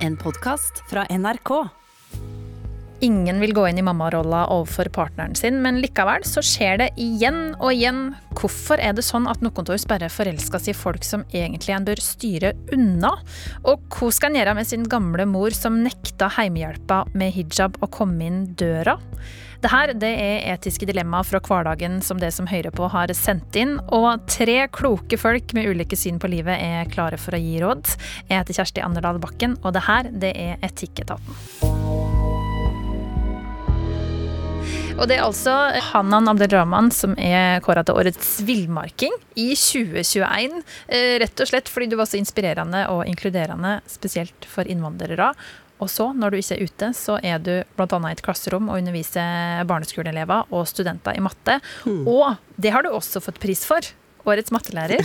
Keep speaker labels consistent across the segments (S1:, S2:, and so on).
S1: En podkast fra NRK.
S2: Ingen vil gå inn i mammarolla overfor partneren sin, men likevel så skjer det igjen og igjen. Hvorfor er det sånn at noen av oss bare forelsker seg i folk som egentlig en bør styre unna? Og hva skal en gjøre med sin gamle mor som nekta heimehjelpa med hijab å komme inn døra? Det her er etiske dilemmaer fra hverdagen som det som hører på har sendt inn. Og tre kloke folk med ulike syn på livet er klare for å gi råd. Jeg heter Kjersti Anderdal Bakken, og det her det er Etikketaten. Og det er altså Hanan Abdelrahman som er kåra til årets villmarking i 2021. Eh, rett og slett fordi du var så inspirerende og inkluderende, spesielt for innvandrere. Og så, når du ikke er ute, så er du bl.a. i et klasserom og underviser barneskoleelever og studenter i matte. Mm. Og det har du også fått pris for. Årets mattelærer.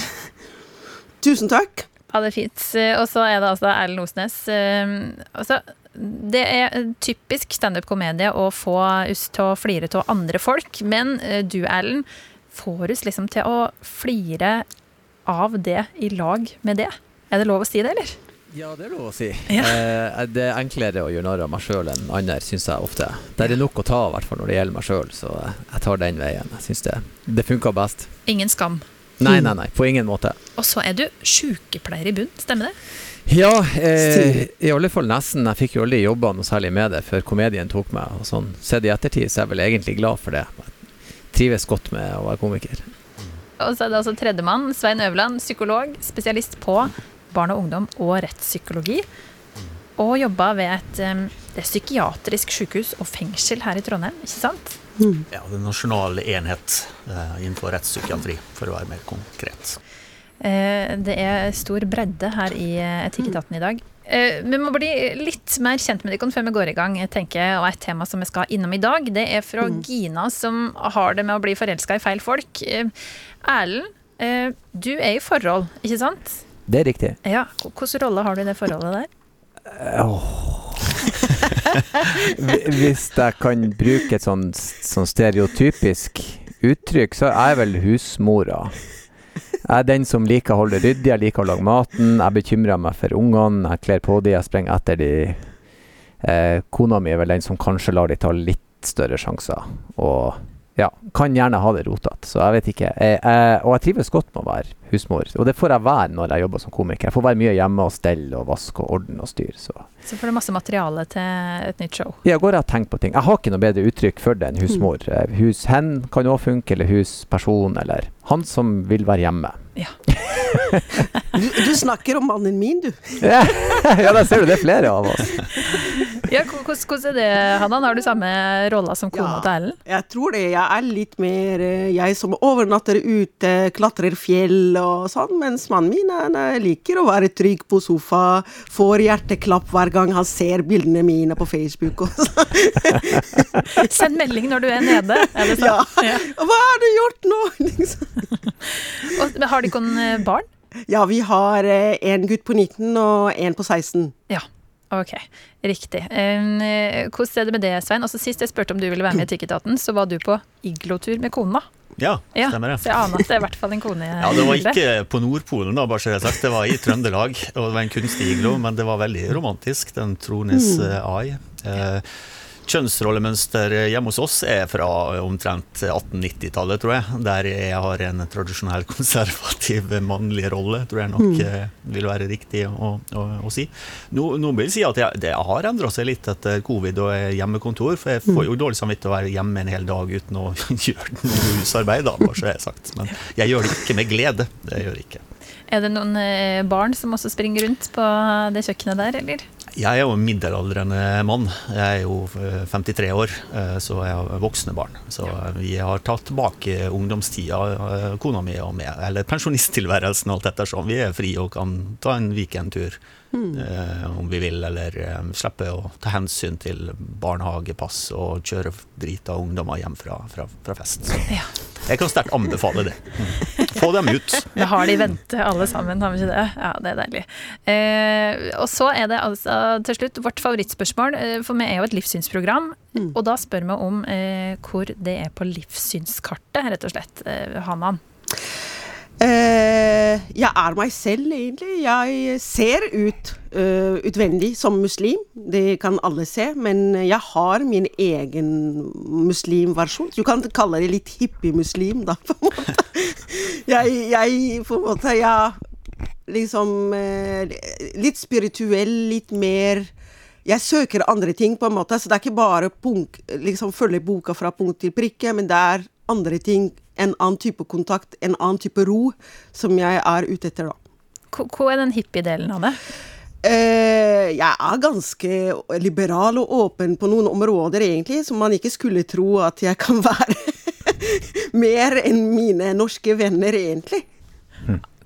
S3: Tusen takk.
S2: Ja, det er fint. Og så er det altså Erlend Osnes. Eh, altså, det er typisk standup-komedie å få oss til å flire av andre folk. Men eh, du, Erlend, får oss liksom til å flire av det i lag med det. Er det lov å si det, eller?
S4: Ja, det er lov å si. Ja. Eh, det er enklere å gjøre narr av meg sjøl enn andre, syns jeg ofte. Det er nok å ta, i hvert fall når det gjelder meg sjøl, så jeg tar den veien. Jeg syns det, det funka best.
S2: Ingen skam?
S4: Nei, nei, nei. På ingen måte.
S2: Og så er du sykepleier i bunn, stemmer det?
S4: Ja, eh, i alle fall nesten. Jeg fikk jo aldri jobba noe særlig med det før komedien tok meg. Og sånn. Sett i ettertid så er jeg vel egentlig glad for det. Jeg trives godt med å være komiker.
S2: Og så er det altså tredjemann, Svein Øverland, psykolog, spesialist på barn og ungdom og rettspsykologi. Og jobba ved et det er psykiatrisk sykehus og fengsel her i Trondheim, ikke sant?
S5: Mm. Ja, det er nasjonal enhet eh, innenfor rettspsykiatri, for å være mer konkret.
S2: Eh, det er stor bredde her i eh, Etikketaten i dag. Eh, vi må bli litt mer kjent med dere før vi går i gang. Jeg tenker, og Et tema som vi skal innom i dag, det er fra mm. Gina, som har det med å bli forelska i feil folk. Erlend, eh, du er i forhold, ikke sant?
S4: Det er riktig.
S2: Ja, Hvilken rolle har du i det forholdet der?
S4: Oh. Hvis jeg kan bruke et sånn, sånn stereotypisk uttrykk, så er jeg vel husmora. Jeg er den som liker å holde ryddig, jeg liker å lage maten. Jeg bekymrer meg for ungene, jeg kler på dem, jeg sprenger etter dem. Eh, kona mi er vel den som kanskje lar de ta litt større sjanser. Og ja, kan gjerne ha det rotete. Så jeg vet ikke. Jeg, jeg, og jeg trives godt med å være husmor. Og det får jeg være når jeg jobber som komiker. Jeg får være mye hjemme og stelle og vaske og ordne og styre. Så.
S2: så får du masse materiale til et nytt show?
S4: Ja, går jeg og tenker på ting. Jeg har ikke noe bedre uttrykk for det enn husmor. Mm. Hushen kan òg funke, eller husperson, eller han som vil være hjemme.
S2: Ja.
S3: du, du, snakker om mannen min, du.
S4: ja, der ser du det er flere av oss.
S2: Ja, hvordan er det, Hanna? Har du samme rolla som kona ja, til Ellen?
S3: Jeg tror det. Jeg er litt mer eh, jeg som overnatter ute, klatrer fjell og sånn, mens mannen min han liker å være trygg på sofa, får hjerteklapp hver gang han ser bildene mine på Facebook.
S2: Send melding når du er nede, er det
S3: sånn? Ja. Hva har du gjort nå?
S2: og, har de ikke eh, barn?
S3: Ja, vi har eh, en gutt på 19 og en på 16.
S2: Ja. Ok, riktig. Um, hvordan er det med det, Svein? Altså, sist jeg spurte om du ville være med i Etikketaten, så var du på iglotur med kona.
S5: Ja, stemmer det.
S2: Ja, så jeg aner at det er i hvert fall en kone.
S5: ja, Det var ikke på Nordpolen, da, bare så det er sagt. Det var i Trøndelag, og det var en kunstig iglo, men det var veldig romantisk. Den Trones mm. Eye. Uh, kjønnsrollemønster hjemme hos oss er fra omtrent 1890-tallet, tror jeg. Der jeg har en tradisjonell konservativ mannlig rolle, tror jeg nok mm. Eh, vil være riktig å, å, å si. Noen no vil si at jeg, det har endra seg litt etter covid og hjemmekontor, for jeg får mm. jo dårlig samvittighet å være hjemme en hel dag uten å gjøre noe husarbeid, da, bare så jeg sagt. Men jeg gjør det ikke med glede. Det gjør jeg ikke.
S2: Er det noen eh, barn som også springer rundt på det kjøkkenet der, eller?
S5: Jeg er jo en middelaldrende mann. Jeg er jo 53 eh, år, eh, så jeg har voksne barn. Så vi har tatt tilbake ungdomstida, eh, kona mi og meg. Eller pensjonisttilværelsen, alt ettersom. Vi er fri og kan ta en weekendtur mm. om vi vil, eller slippe å ta hensyn til barnehagepass og kjøre drita ungdommer hjem fra, fra, fra fest. Ja. Jeg kan sterkt anbefale det. Få dem ut.
S2: Vi har de i vente alle sammen, har vi ikke det? Ja, det er deilig. Eh, og så er det altså til slutt vårt favorittspørsmål, eh, for vi er jo et livssynsprogram. Mm. Og da spør vi om eh, hvor det er på livssynskartet, rett og slett. Eh, Hanan?
S3: Eh, jeg er meg selv, egentlig. Jeg ser ut uh, utvendig som muslim. Det kan alle se. Men jeg har min egen muslimversjon. Du kan kalle det litt hippie-muslim, da, på en måte. jeg, jeg på en måte Jeg liksom uh, Litt spirituell, litt mer jeg søker andre ting, på en måte. Så det er ikke bare punk, liksom følge boka fra punkt til prikke, men det er andre ting en annen type kontakt, en annen type ro, som jeg er ute etter, da.
S2: Hva er den hippie-delen av det?
S3: Eh, jeg er ganske liberal og åpen på noen områder, egentlig, som man ikke skulle tro at jeg kan være. Mer enn mine norske venner, egentlig.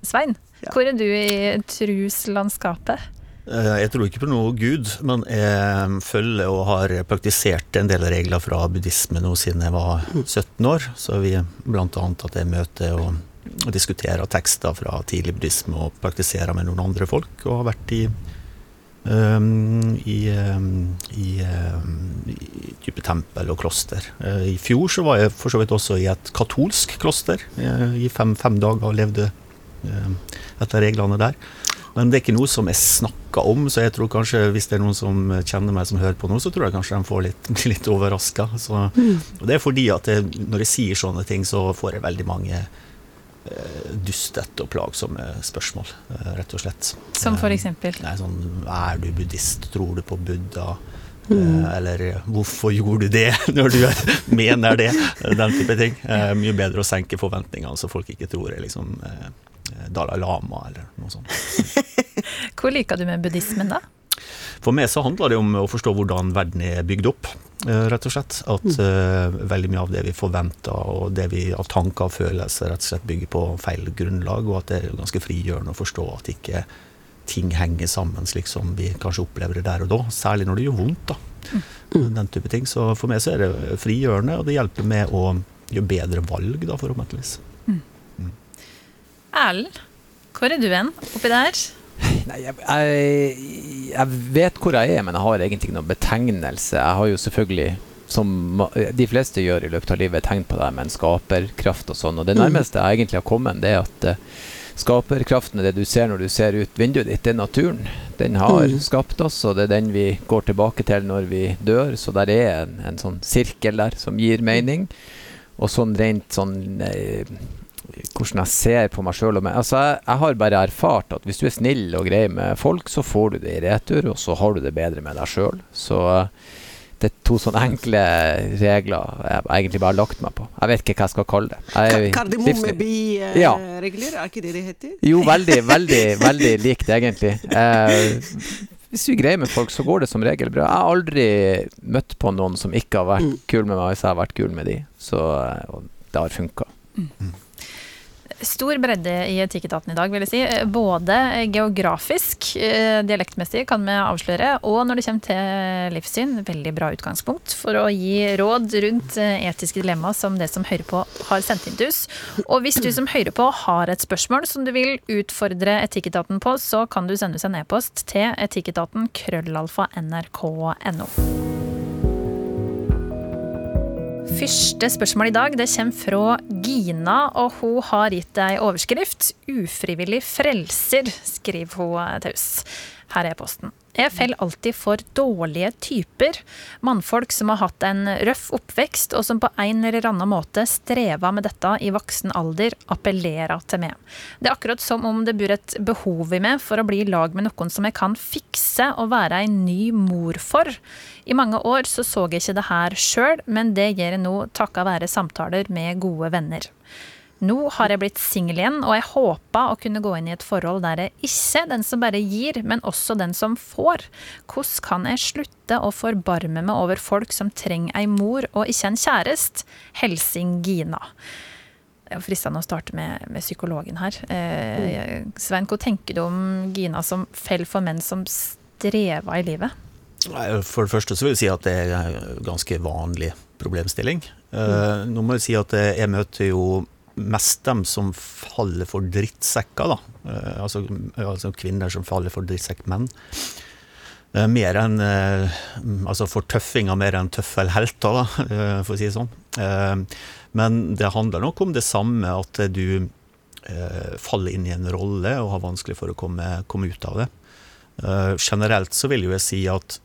S2: Svein, hvor er du i truslandskapet?
S5: Eh, jeg tror ikke på noe gud, men jeg følger og har praktisert en del regler fra buddhisme nå siden jeg var 17 år. Så vi bl.a. at jeg møter og, og diskuterer tekster fra tidlig buddhisme og praktiserer med noen andre folk, og har vært i Um, i, um, i, um, i, type tempel og kloster. Uh, I fjor så var jeg for så vidt også i et katolsk kloster uh, i fem, fem dager og levde uh, etter reglene der. Men det er ikke noe som er snakka om, så jeg tror kanskje hvis det er noen som kjenner meg som hører på nå, så tror jeg kanskje de får litt, litt overraska. Mm. Det er fordi at jeg, når jeg sier sånne ting, så får jeg veldig mange eh, dustete og plagsomme spørsmål, eh, rett og slett.
S2: Som for eksempel?
S5: Nei, sånn, er du buddhist? Tror du på Buddha? Mm. Eller 'hvorfor gjorde du det?' når du mener det. Den type ting. Eh, mye bedre å senke forventningene, så folk ikke tror jeg liksom eh, Dalai Lama eller noe sånt.
S2: Hvor liker du med buddhismen, da?
S5: For meg så handler det om å forstå hvordan verden er bygd opp, eh, rett og slett. At uh, veldig mye av det vi forventer og det vi av tanker og følelser rett og slett bygger på feil grunnlag, og at det er ganske frigjørende å forstå at ikke ting henger sammen slik som vi kanskje opplever det der og da. Særlig når det gjør vondt. da. Mm. Den type ting. Så for meg så er det frigjørende, og det hjelper med å gjøre bedre valg, da, forhåpentligvis.
S2: Erlend, hvor er du hen oppi der?
S4: Nei, jeg, jeg, jeg, vet hvor jeg er, men jeg har egentlig ikke noen betegnelse. Jeg har jo selvfølgelig, som de fleste gjør i løpet av livet, tegn på det med en skaperkraft og sånn. Og det mm. nærmeste jeg egentlig har kommet, det er at uh, skaperkraften er det du ser når du ser ut vinduet ditt, det er naturen. Den har mm. skapt oss, og det er den vi går tilbake til når vi dør. Så der er en, en sånn sirkel der som gir mening. Og sånn rent sånn eh, hvordan jeg ser på meg sjøl. Altså, jeg, jeg, har bare erfart at hvis du er snill og grei med folk, så får du det i retur, og så har du det bedre med deg sjøl. Så det er to sånne enkle regler jeg egentlig bare har lagt meg på. Jeg vet ikke hva jeg skal kalle det.
S3: Kardemommebi-regler, ja. er ikke det det heter?
S4: Jo, veldig, veldig, veldig likt, egentlig. Eh, hvis du er grei med folk, så går det som regel bra. Jeg har aldri møtt på noen som ikke har vært mm. kul med meg hvis jeg har vært kul med de. Så det har funka. Mm.
S2: Stor bredde i Etikketaten i dag, vil jeg si. Både geografisk, eh, dialektmessig, kan vi avsløre, og når det kommer til livssyn, veldig bra utgangspunkt for å gi råd rundt eh, etiske dilemmaer som det som hører på, har sendt inn til oss. Og hvis du som hører på har et spørsmål som du vil utfordre Etikketaten på, så kan du sende oss en e-post til etikketaten krøllalfa nrk.no. Første spørsmål i dag det kommer fra Gina, og hun har gitt ei overskrift. 'Ufrivillig frelser', skriver hun til oss. Her er posten. Jeg faller alltid for dårlige typer. Mannfolk som har hatt en røff oppvekst, og som på en eller annen måte strever med dette i voksen alder, appellerer til meg. Det er akkurat som om det bor et behov i meg for å bli i lag med noen som jeg kan fikse og være en ny mor for. I mange år så så jeg ikke det her sjøl, men det gjør jeg nå takka være samtaler med gode venner. Nå har jeg blitt singel igjen, og jeg håpa å kunne gå inn i et forhold der jeg ikke den som bare gir, men også den som får. Hvordan kan jeg slutte å forbarme meg over folk som trenger ei mor og ikke en kjæreste? Helsing Gina. Det er fristende å starte med, med psykologen her. Eh, Svein, hva tenker du om Gina som fell for menn som strever i livet?
S5: For det første så vil jeg si at det er en ganske vanlig problemstilling. Eh, nå må jeg si at jeg møter jo mest dem som faller for drittsekker, da. Eh, altså, altså, kvinner som faller for drittsekkmenn. Eh, mer enn eh, Altså for tøffinger mer enn tøffelhelter, da, for å si det sånn. Men det handler nok om det samme, at du faller inn i en rolle og har vanskelig for å komme, komme ut av det. Generelt så vil jo jeg si at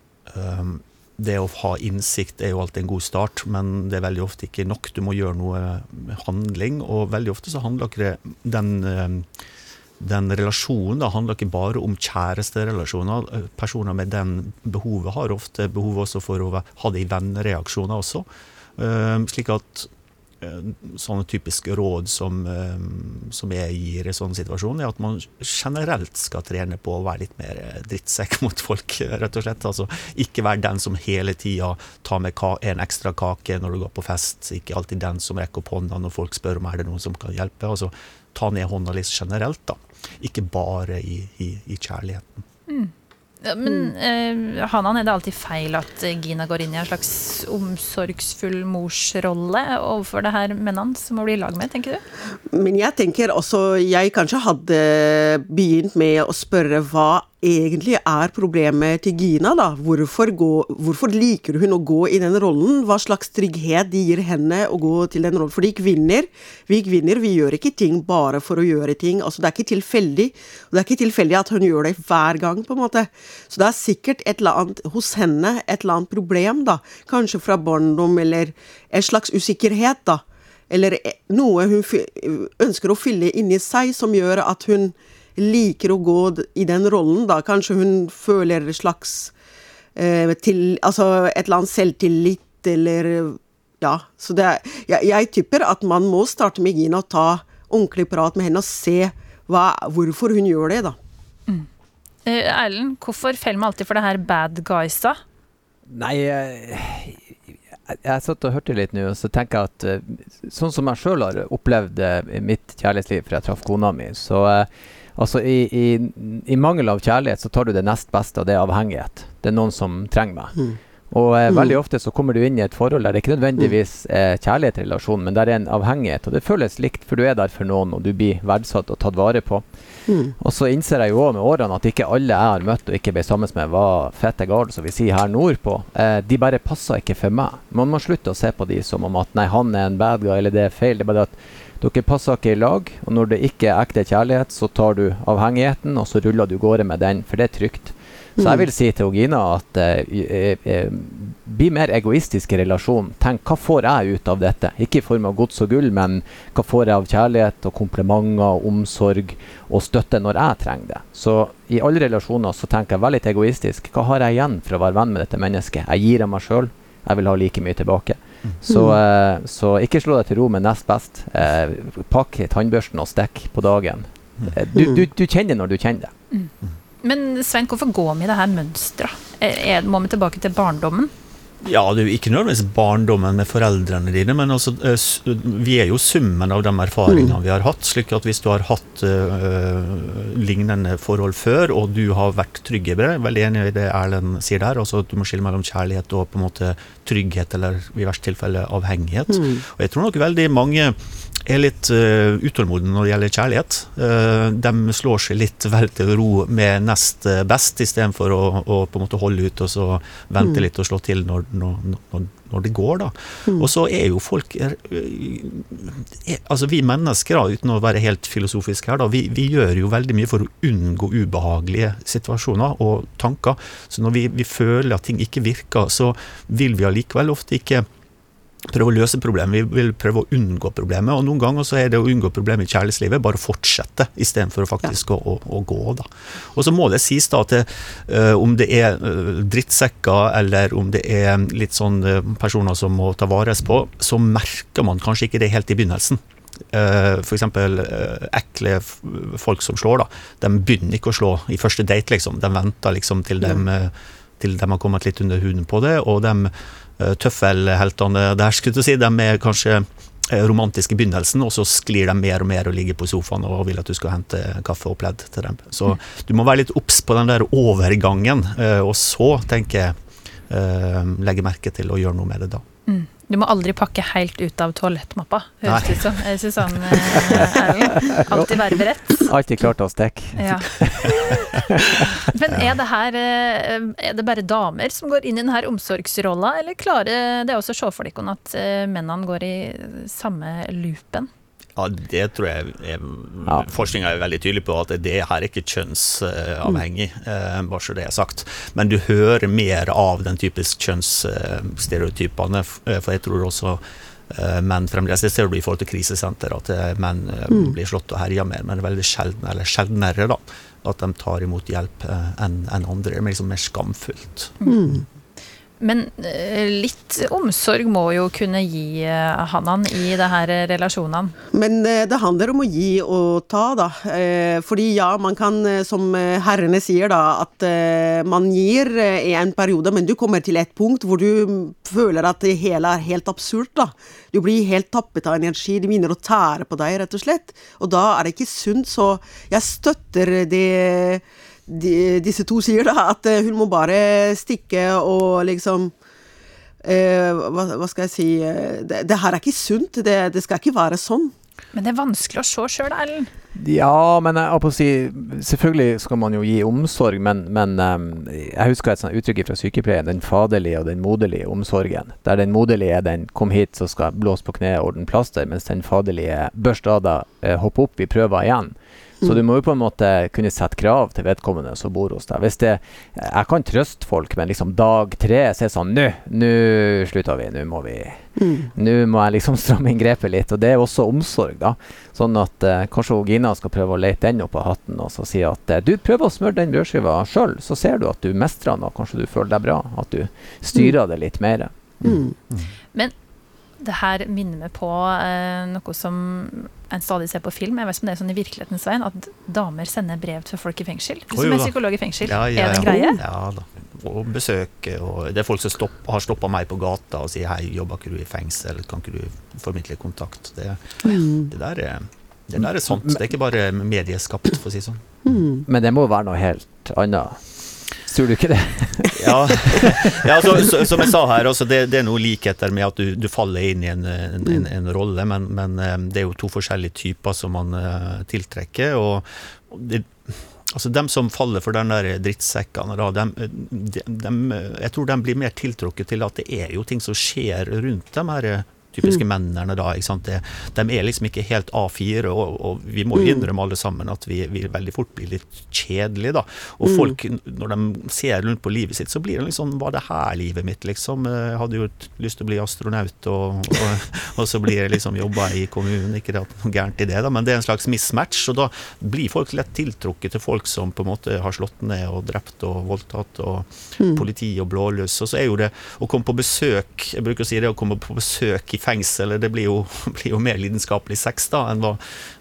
S5: det å ha innsikt er jo alltid en god start, men det er veldig ofte ikke nok. Du må gjøre noe handling, og veldig ofte så handler ikke den, eh, den relasjonen da handler ikke bare om kjæresterelasjoner. Personer med den behovet har ofte behov også for å ha det i vennereaksjoner også. Eh, slik at sånne typiske råd som, eh, som jeg gir i sånne situasjoner, er at man generelt skal trene på å være litt mer drittsekk mot folk, rett og slett. Altså ikke være den som hele tida tar med en ekstra kake når du går på fest. Ikke alltid den som rekker opp hånda når folk spør om er det noen som kan hjelpe. Altså ta ned hånda litt generelt, da. Ikke bare i, i, i kjærligheten.
S2: Mm. Men eh, Hanan, er det alltid feil at Gina går inn i en slags omsorgsfull morsrolle overfor det her mennene som må bli i lag med, tenker du?
S3: Men jeg tenker også Jeg kanskje hadde begynt med å spørre hva egentlig er problemet til Gina, da. Hvorfor, gå, hvorfor, liker hun å gå i den rollen? Hva slags trygghet de gir henne å gå til den rollen? Fordi kvinner, vi kvinner, vi gjør ikke ting bare for å gjøre ting. Altså, det er ikke tilfeldig. Og det er ikke tilfeldig at hun gjør det hver gang, på en måte. Så det er sikkert et eller annet hos henne, et eller annet problem, da. Kanskje fra barndom, eller en slags usikkerhet, da. Eller noe hun ønsker å fylle inni seg, som gjør at hun liker å gå i den rollen, da. Kanskje hun føler et slags eh, til, Altså et eller annet selvtillit, eller Ja. Så det er jeg, jeg tipper at man må starte med Gina og ta ordentlig prat med henne og se hva, hvorfor hun gjør det, da.
S2: Mm. Eh, Erlend, hvorfor faller vi alltid for det her bad guysa?
S4: Nei, jeg, jeg satt og hørte litt nå, og så tenker jeg at eh, sånn som jeg sjøl har opplevd mitt kjærlighetsliv fra jeg traff kona mi, så Altså i, i, i, mangel av kjærlighet så tar du det nest beste, og det er avhengighet. Det er noen som trenger meg. Mm. Og eh, mm. veldig ofte så kommer du inn i et forhold der det ikke nødvendigvis er kjærlighet i relasjonen, men der er en avhengighet. Og det føles likt, for du er der for noen, og du blir verdsatt og tatt vare på. Mm. Og så innser jeg jo òg med årene at ikke alle jeg har møtt og ikke ble sammen med, var fette gale, som vi sier her nordpå. Eh, de bare passer ikke for meg. Man må slutte å se på de som om at nei, han er en bad guy, eller det er feil. Det er bare at dere passer ikke i lag, og når det ikke er ekte kjærlighet, så tar du avhengigheten, og så ruller du gårde med den, for det er trygt. Så jeg mm. vil si til Gina at eh, eh, bli mer egoistisk i relasjonen. Tenk hva får jeg ut av dette? Ikke i form av gods og gull, men hva får jeg av kjærlighet og komplimenter, omsorg og støtte når jeg trenger det? Så i alle relasjoner så tenker jeg veldig egoistisk. Hva har jeg igjen for å være venn med dette mennesket? Jeg gir av meg sjøl. Jeg vil ha like mye tilbake. Så, eh, så, ikke slå deg til ro med nest best. Eh, pakk tannbørsten og stikk på dagen. Eh, du, du, du, kjenner når du kjenner det.
S2: Mm. Men Svein, hvorfor går vi i det her mønsteret? Må vi tilbake til barndommen?
S5: Ja, det er jo ikke nødvendigvis barndommen med foreldrene dine, men altså, vi er jo summen av de erfaringene vi har hatt. slik at hvis du har hatt uh, lignende forhold før, og du har vært trygg i det, veldig enig i det Erlend sier der, altså at du må skille mellom kjærlighet og på en måte trygghet, eller i verste tilfelle avhengighet. Mm. Og jeg tror nok veldig mange er litt uh, utålmodige når det gjelder kjærlighet. Uh, de slår seg litt vel til ro med nest best, istedenfor å, å på en måte holde ut og så vente mm. litt og slå til når, når, når, når det går. da. Mm. Og så er jo folk er, er, Altså Vi mennesker, da, uten å være helt filosofiske her, da, vi, vi, gjør jo veldig mye for å unngå ubehagelige situasjoner og tanker. Så når vi, vi føler at ting ikke virker, så vil vi allikevel ofte ikke prøve å løse problemet, vi vil prøve å unngå problemet. Og noen ganger så er det å unngå problemet i kjærlighetslivet bare å fortsette, istedenfor faktisk ja. å, å, gå. da. Og så må det sies da at uh, om det er uh, drittsekker, eller om det er litt sånn uh, personer som må ta vares på, så merker man kanskje ikke det helt i begynnelsen. Uh, F.eks. Ekle folk som slår, da. De begynner ikke å slå i første date, liksom. De venter liksom til de, uh, til de har kommet litt under huden på det. og de Eh, tøffelheltene der, skulle du si. De er kanskje eh, romantiske i begynnelsen, og så sklir de mer og mer og ligger på sofaen og vil at du skal hente kaffe og pledd til dem. Så mm. du må være litt obs på den der overgangen, eh, og så tenker jeg legge merke til å gjøre noe med det da.
S2: Mm. Du må aldri pakke helt ut av toalettmappa, høres det ut som. Susanne syns han eh, Erlend. Alltid være beredt.
S4: Alltid klart å stikke. Ja.
S2: Men er det her eh, Er det bare damer som går inn i denne omsorgsrolla, eller klarer det også å se for dere at eh, mennene går i samme loopen?
S5: Ja, det tror jeg er,
S4: Ja.
S5: Forskninga er veldig tydelig på at det her er ikke kjønnsavhengig, mm. bare så det er sagt. Men du hører mer av den typisk kjønnsstereotypene, eh, for jeg tror også eh, menn fremdeles Det ser du i forhold til krisesenter, at eh, menn mm. blir slått og herja mer, men det veldig sjelden, eller sjeldnere, da. At de tar imot hjelp eh, enn en andre. Det er liksom mer skamfullt.
S2: Men eh, litt omsorg må jo kunne gi eh, Hanan i det her relasjonene.
S3: Men eh, det handler om å gi og ta, da. Fordi ja, man kan, som herrene sier, da, at man gir i en periode, men du kommer til et punkt hvor du føler at det hele er helt absurd, da. Du blir helt tappet av energi, de begynner å tære på deg, rett og slett. Og da er det ikke sunt, så jeg støtter det de, disse to sier, da, at eh, hun må bare stikke og liksom eh, hva, hva skal jeg si eh, det, det her er ikke sunt. Det, det skal ikke være sånn.
S2: Men det er vanskelig å se sjøl, Ellen.
S4: Ja, men jeg på å si Selvfølgelig skal man jo gi omsorg, men, men jeg husker et sånt uttrykk fra sykepleien. Den faderlige og den moderlige omsorgen. Der den moderlige er den 'kom hit, så skal jeg blåse på kneet og ordne plaster', mens den faderlige 'børst av deg, eh, hopp opp, vi prøver igjen'. Så du må jo på en måte kunne sette krav til vedkommende som bor hos deg. Hvis det, jeg kan trøste folk, men liksom dag tre så er det sånn Nå, nå slutter vi. Nå må vi Nå må jeg liksom stramme inn grepet litt. Og det er også omsorg, da. Sånn at eh, kanskje Gina skal prøve å lete den opp av hatten og så si at eh, du prøver å smøre den brødskiva sjøl, så ser du at du mestrer den, og kanskje du føler deg bra. At du styrer det litt mer.
S3: Mm.
S2: Det her minner meg på eh, noe som en stadig ser på film. Jeg vet ikke om det er sånn i virkelighetens veien, at damer sender brev til folk i fengsel. Du som er psykolog i fengsel.
S5: Ja, ja,
S2: Er det en greie?
S5: Ja da. Og besøke. Og det er folk som stopp, har stoppa meg på gata og sier 'hei, jobber ikke du i fengsel', kan ikke du formidle kontakt? Det,
S3: Mm.
S5: det, der, er, det der er sant. Det er ikke bare medieskapt, for å si det sånn.
S3: Mm.
S4: Men det må være noe helt annet. Tror du ikke det?
S5: Ja, ja så, så, som jeg sa her, altså det, det er noen likheter med at du, du faller inn i en, en, en, en rolle, men, men eh, det er jo to forskjellige typer som man uh, tiltrekker. og det, altså Dem som faller for den der drittsekkene, da, dem, de, dem, jeg tror de blir mer tiltrukket til at det er jo ting som skjer rundt dem her eh, typiske mennene da, ikke sant? Det, de er liksom ikke helt A4, og, og vi må jo innrømme alle sammen at vi, vi veldig fort blir litt kjedelige, da. Og folk, når de ser rundt på livet sitt, så blir det liksom Var det her livet mitt, liksom? Jeg hadde jo lyst til å bli astronaut, og, og, og så blir jeg liksom jobba i kommunen. Ikke det er noe gærent i det, da, men det er en slags mismatch, og da blir folk lett tiltrukket til folk som på en måte har slått ned og drept og voldtatt, og politi og blålys. Og så er jo det å komme på besøk Jeg bruker å si det å komme på besøk i fengsel, det blir jo, blir jo mer lidenskapelig sex da enn hva,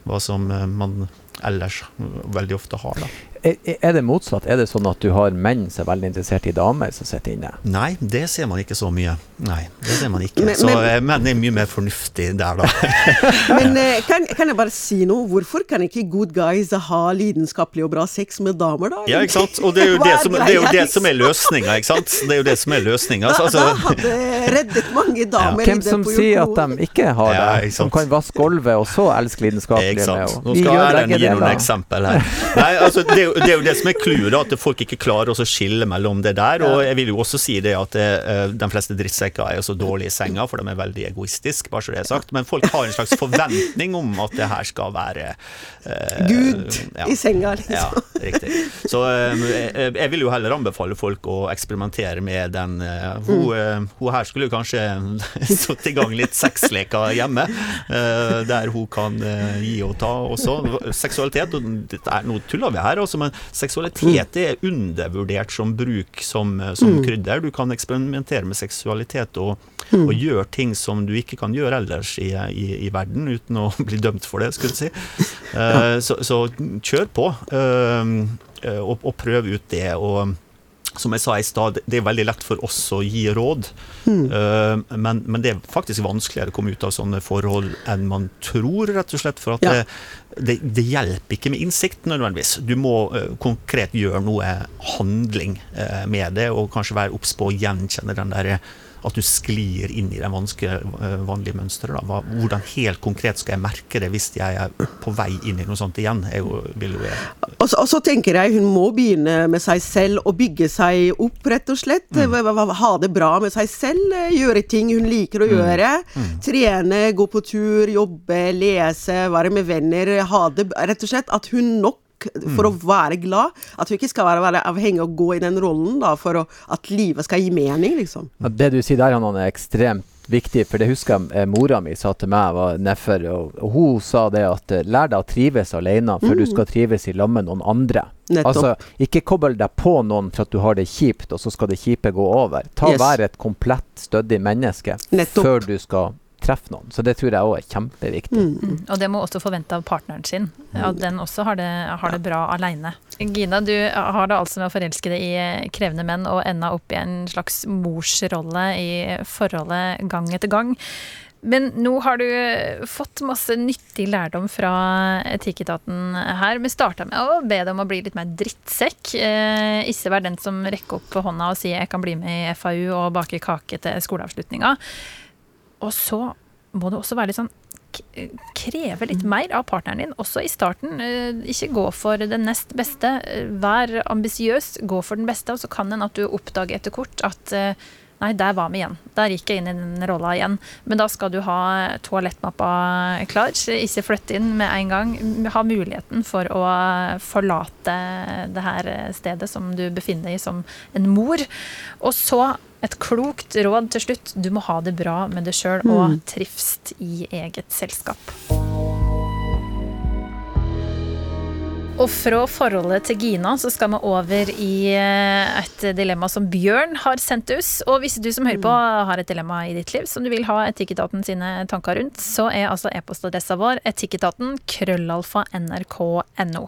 S5: hva som eh, man ellers veldig ofte har. da.
S4: Er, det motsatt? Er det sånn at du har menn som er veldig interessert i damer som sitter inne?
S5: Nei, det ser man ikke så mye. Nei, det ser man ikke.
S3: Men-
S5: så
S3: men-
S5: eh, menn er mye mer fornuftig der, da.
S3: Men eh, kan, kan jeg bare si noe? Hvorfor kan ikke good guys ha lidenskapelig og bra sex med damer, da?
S5: Ja, ikke sant? Og det er jo det som, det er, jo det som er løsninga, ikke sant? Det er jo det som er løsninga.
S3: Da,
S5: Altså,
S3: da hadde reddet mange damer
S4: Hvem som
S3: på
S4: sier at de ikke har
S5: Ja,
S4: det?
S5: ikke
S4: Som kan vaske gulvet, og så elske lidenskapelig
S5: Ikke
S4: med
S5: sant. Nå skal Erlend gi noen eksempel her. Nei, altså, det, er jo, det er jo det som er clouet, at folk ikke klarer å skille mellom det der. Og jeg vil jo også si det at eh, de fleste drittsekker er jo så dårlige i senga, for de er veldig egoistiske, bare så det er sagt. Men folk har en slags forventning om at det her skal være eh,
S3: Gud
S5: ja.
S3: i senga, liksom.
S5: Ja, riktig. Så eh, jeg, jeg vil jo heller anbefale folk å eksperimentere med den eh, hun, eh, hun her skulle jo kanskje satt i gang litt sexleker hjemme, eh, der hun kan eh, gi og ta også. Seksualitet, og dette er, nå tuller vi her, altså, men seksualitet er undervurdert som bruk som, som mm. krydder. Du kan eksperimentere med seksualitet og, og gjøre ting som du ikke kan gjøre ellers i, i, i verden, uten å bli dømt for det, skulle jeg si. Eh, så, så kjør på, eh, eh, og, og prøv ut det. og som jeg sa i stad, det er veldig lett for oss å gi råd, eh, men, men det er faktisk vanskeligere å komme ut av sånne forhold enn man tror, rett og slett. For at
S3: Ja.
S5: det, det, det, hjelper ikke med innsikt nødvendigvis. Du må uh, konkret gjøre noe handling uh, med det, og kanskje være obs på å gjenkjenne den der at du sklir inn i det vanskelig, eh, vanlige mønsteret. Hvordan helt konkret skal jeg merke det hvis jeg er på vei inn i noe sånt igjen? Jo, jo
S3: og, så, og så tenker jeg hun må begynne med seg selv og bygge seg opp, rett og slett. Mm. Ha det bra med seg selv, gjøre ting hun liker å mm. gjøre. Mm. Trene, gå på tur, jobbe, lese, være med venner. Ha det rett og slett at hun nok for mm. å være glad. At hun ikke skal være, være avhengig av å gå i den rollen da, for å, at livet skal gi mening, liksom.
S4: Det du sier der, Hanan, er ekstremt viktig, for det husker jeg eh, mora mi sa til meg, var nedfor, og, og, hun sa det at eh, lær deg å trives alene før mm. du skal trives i lag med noen andre. Nettopp. Altså, ikke kobbel deg på noen for at du har det kjipt, og så skal det kjipe gå over. Ta yes. Vær et komplett stødig menneske Nettopp. før du skal treffe noen. Så det tror jeg òg er kjempeviktig. Mm.
S2: Mm. Og det må også forvente av partneren sin. At den også har det, har det bra aleine. Gina, du har det altså med å forelske deg i krevende menn og enda opp i en slags morsrolle i forholdet gang etter gang. Men nå har du fått masse nyttig lærdom fra Etikketaten her. Vi starta med å be deg om å bli litt mer drittsekk. Eh, ikke være den som rekker opp hånda og sier jeg kan bli med i FAU og bake kake til skoleavslutninga. Og så må du også være litt sånn kreve litt mer av partneren din, også i starten. Eh, ikke gå for det nest beste. Eh, vær ambisiøs, gå for den beste, og så kan en at du oppdager etter kort at eh, Nei, der var vi igjen. Der gikk jeg inn i den rolla igjen. Men da skal du ha toalettmappa klar. Ikke flytte inn med en gang. Ha muligheten for å forlate det her stedet som du befinner deg i som en mor. Og så et klokt råd til slutt. Du må ha det bra med deg sjøl og mm. trivst i eget selskap. Og fra forholdet til Gina så skal vi over i eh, et dilemma som Bjørn har sendt oss. Og hvis du som hører på mm. har et dilemma i ditt liv som du vil ha Etikketaten sine tanker rundt, så er altså e-postadressa vår etikketaten krøllalfa nrk.no.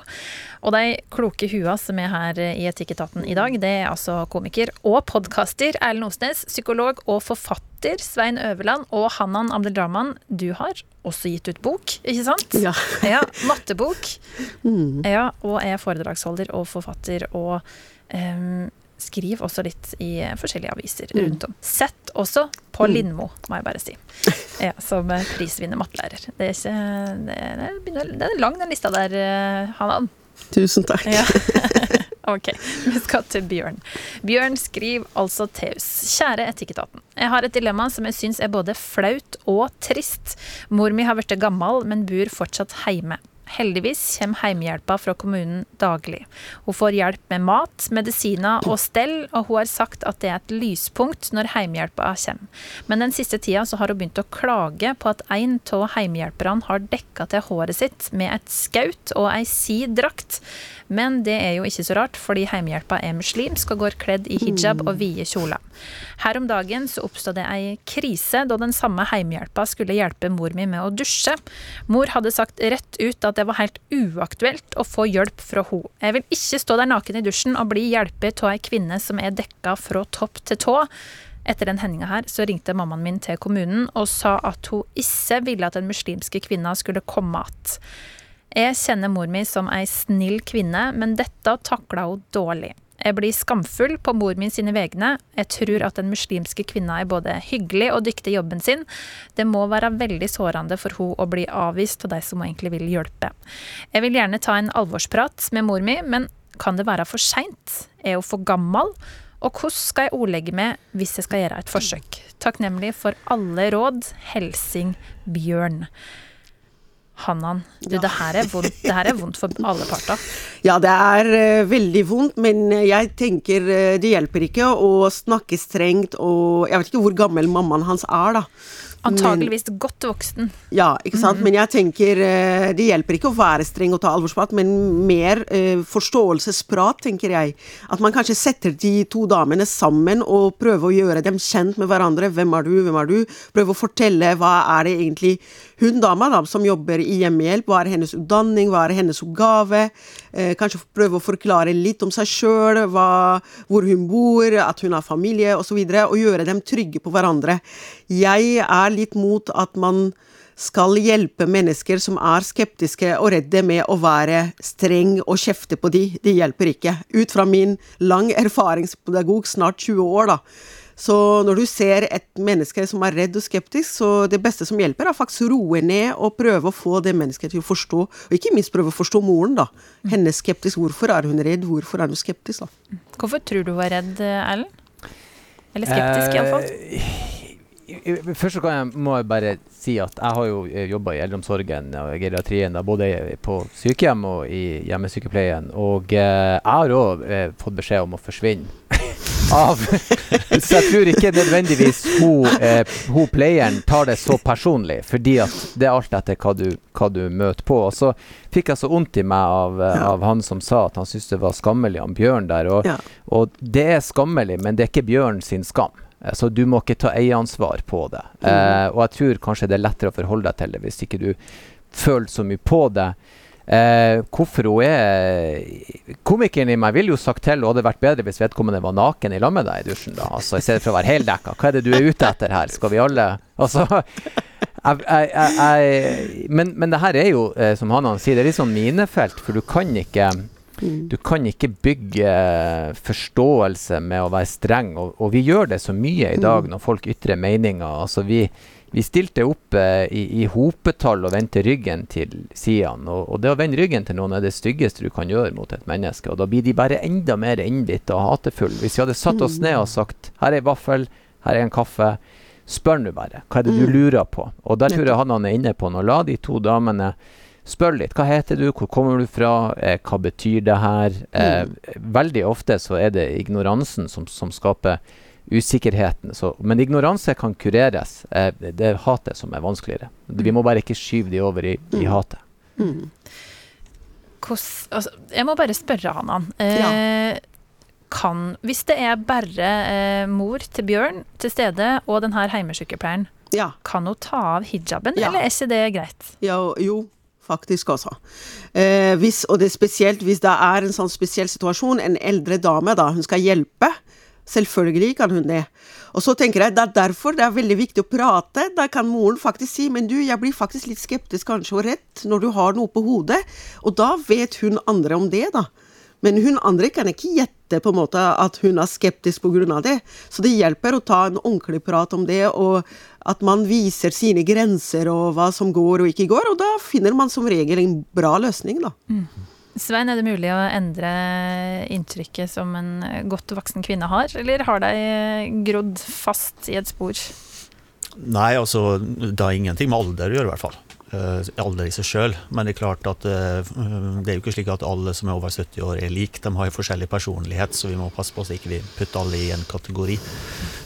S2: Og de kloke hua som er her i Etikketaten i dag, det er altså komiker og podkaster Erlend Osnes, psykolog og forfatter Svein Øverland og Hanan Abdelrahman. Du har også gitt ut bok, ikke sant?
S3: Ja.
S2: ja mattebok. Mm. Ja, og er foredragsholder og forfatter og um, skriver også litt i forskjellige aviser mm. rundt om. Sett også på mm. Lindmo, må jeg bare si. Ja, som prisvinner mattelærer. Det er ikke det er, det er lang, den lista der, eh, Hanan.
S3: Tusen takk. Ja.
S2: Ok, vi skal til Bjørn. Bjørn skriver altså til oss. Kjære Etikketaten. Jeg har et dilemma som jeg syns er både flaut og trist. Mor mi har blitt gammel, men bor fortsatt hjemme. Heldigvis kommer heimehjelpa fra kommunen daglig. Hun får hjelp med mat, medisiner og stell, og hun har sagt at det er et lyspunkt når heimehjelpa kommer. Men den siste tida så har hun begynt å klage på at en av heimehjelperne har dekka til håret sitt med et skaut og ei si drakt. Men det er jo ikke så rart, fordi heimehjelpa er muslimsk og går kledd i hijab og vide kjoler. Her om dagen så oppstod det ei krise da den samme heimehjelpa skulle hjelpe mor mi med å dusje. Mor hadde sagt rett ut at det var helt uaktuelt å få hjelp fra henne. Jeg vil ikke stå der naken i dusjen og bli hjulpet av ei kvinne som er dekka fra topp til tå. Etter den hendinga her så ringte mammaen min til kommunen og sa at hun ikke ville at den muslimske kvinna skulle komme att. Jeg kjenner mor mi som ei snill kvinne, men dette takla hun dårlig. Jeg blir skamfull på mor min sine vegne. Jeg tror at den muslimske kvinna er både hyggelig og dyktig i jobben sin. Det må være veldig sårende for hun å bli avvist av de som egentlig vil hjelpe. Jeg vil gjerne ta en alvorsprat med mor mi, men kan det være for seint? Er hun for gammel? Og hvordan skal jeg ordlegge meg hvis jeg skal gjøre et forsøk? Takknemlig for alle råd. Helsing Bjørn. Hannan, du, ja. det, her vondt, det, her er vondt, for alle parter.
S3: Ja, det er uh, veldig vondt, men jeg tenker uh, det hjelper ikke å snakke strengt og Jeg vet ikke hvor gammel mammaen hans er, da.
S2: Antakeligvis godt voksen.
S3: Ja, ikke sant. Mm. Men jeg tenker uh, det hjelper ikke å være streng og ta alvorsprat, men mer forståelsesprat, tenker jeg. At man kanskje setter de to damene sammen og prøver å gjøre dem kjent med hverandre. Hvem er du, hvem er du? Prøve å fortelle hva er det egentlig hun dama da, som jobber i hjemmehjelp, hva er hennes utdanning, hva er hennes oppgave? Eh, kanskje prøve å forklare litt om seg sjøl, hvor hun bor, at hun har familie osv., og, så videre, og gjøre dem trygge på hverandre. Jeg er litt mot at man skal hjelpe mennesker som er skeptiske og redde med å være streng og kjefte på de. Det hjelper ikke. Ut fra min lang erfaringspedagog, snart 20 år, da. Så når du ser et menneske som er redd og skeptisk, så det beste som hjelper, er faktisk å roe ned og prøve å få det mennesket til å forstå, og ikke minst prøve å forstå moren, da. Hennes skeptisk. Hvorfor er hun redd? Hvorfor er hun skeptisk, da?
S2: Hvorfor tror du hun er redd, Erlend? Eller skeptisk,
S4: Eh,
S2: iallfall.
S4: Først så kan jeg, må jeg bare si at jeg har jo jobba i eldreomsorgen og geriatrien, da, både på sykehjem og i hjemmesykepleien. Og eh, jeg har òg eh, fått beskjed om å forsvinne. Av Så jeg tror ikke nødvendigvis hun, eh, hun playeren tar det så personlig, fordi at det er alt etter hva du, hva du møter på. Og så fikk jeg så vondt i meg av, eh,
S3: Ja.
S4: av han som sa at han syntes det var skammelig, han Bjørn der. Og,
S3: Ja.
S4: og det er skammelig, men det er ikke Bjørn sin skam. Så du må ikke ta eieransvar på det. Eh, og jeg tror kanskje det er lettere å forholde deg til det hvis ikke du føler så mye på det. Eh, hvorfor hun er Komikeren i meg ville jo sagt til og hadde vært bedre hvis vedkommende var naken i lag med deg i dusjen, da. Altså, I stedet for å være heldekka. Hva er det du er ute etter her? Skal vi alle Altså jeg, jeg, jeg, men, men det her er jo, eh, som han sier, det er litt sånn minefelt, for du kan ikke
S3: Mm.
S4: du kan ikke bygge forståelse med å være streng, og, og vi gjør det så mye i dag når folk ytrer meninger. Altså vi, vi stilte opp eh, i, i hopetall og vendte ryggen til sidene. Og, og det å vende ryggen til noen er det styggeste du kan gjøre mot et menneske. Og da blir de bare enda mer innbitte og hatefulle. Hvis vi hadde satt oss ned og sagt her er ei vaffel, her er en kaffe. Spør nå bare. Hva er det du lurer på? Og der tror jeg han er inne på. noe. la de to damene Spør litt. Hva heter du? Hvor kommer du fra? Eh, hva betyr det her? Eh, veldig ofte så er det ignoransen som, som skaper usikkerheten. Så, men ignoranse kan kureres. Eh, det det er hatet som er vanskeligere. Vi må bare ikke skyve de over i, i hatet.
S3: Mm.
S2: Hvordan- altså, jeg må bare spørre Hanan. Eh, kan, hvis det er bare eh, mor til Bjørn til stede og denne heimesykepleieren,
S3: Ja.
S2: kan hun ta av hijaben,
S3: Ja.
S2: eller er ikke det greit?
S3: Ja, jo, faktisk også. Eh, hvis, og det er spesielt hvis det er en sånn spesiell situasjon, en eldre dame da, hun skal hjelpe. Selvfølgelig kan hun det. Og så tenker jeg det er derfor det er veldig viktig å prate. Da kan moren faktisk si men du, jeg blir faktisk litt skeptisk kanskje og redd når du har noe på hodet. Og da vet hun andre om det, da. Men hun andre kan ikke gjette på en måte at hun er skeptisk pga. det. Så det hjelper å ta en ordentlig prat om det, og at man viser sine grenser og hva som går og ikke går. Og da finner man som regel en bra løsning, da.
S2: Svein, er det mulig å endre inntrykket som en godt voksen kvinne har, eller har de grodd fast i et spor?
S5: Nei, altså, det har ingenting med alder å gjøre, i hvert fall. Uh, alder i seg sjøl. Men det er klart at uh, det er jo ikke slik at alle som er over 70 år er like. De har jo forskjellig personlighet, så vi må passe på så ikke vi putter alle i en kategori.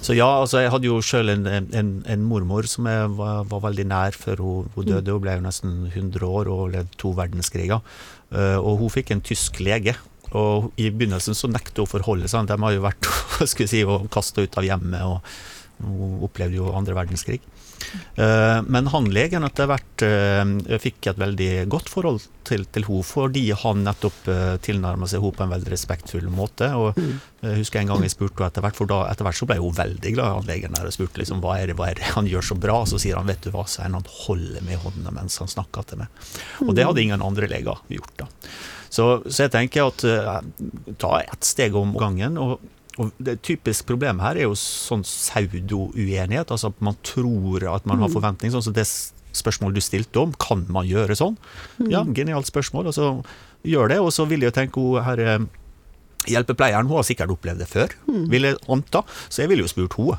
S5: Så ja, altså jeg hadde jo sjøl en, en, en mormor som jeg var, var veldig nær før hun, hun døde. Hun ble jo nesten 100 år og levde to verdenskriger. Eh, og hun fikk en tysk lege. Og i begynnelsen så nektet hun å forholde seg. De har jo vært si, kasta ut av hjemmet. og hun opplevde jo andre verdenskrig. Eh, men han legen etter hvert uh, fikk et veldig godt forhold til, til henne, fordi han nettopp uh, tilnærma seg henne på en veldig respektfull måte. og jeg husker en gang jeg spurte henne etter hvert, for da etter hvert så ble hun veldig glad, i han legen der, og spurte liksom, hva er det, hva er det han gjør så bra. Så sier han vet du hva, så er han holder med hånda mens han snakker til meg. Og det hadde ingen andre leger gjort. da. Så, så jeg tenker at ta ett steg om gangen. og og Det typiske problemet her er jo sånn pseudo-uenighet. altså at Man tror at man har forventning. sånn som det spørsmålet du stilte om, kan man gjøre sånn? Ja, genialt spørsmål. og så gjør det, og så vil jeg tenke hun her eh, Hjelpepleieren hun har sikkert opplevd det før, vil jeg anta, så jeg ville jo spurt henne.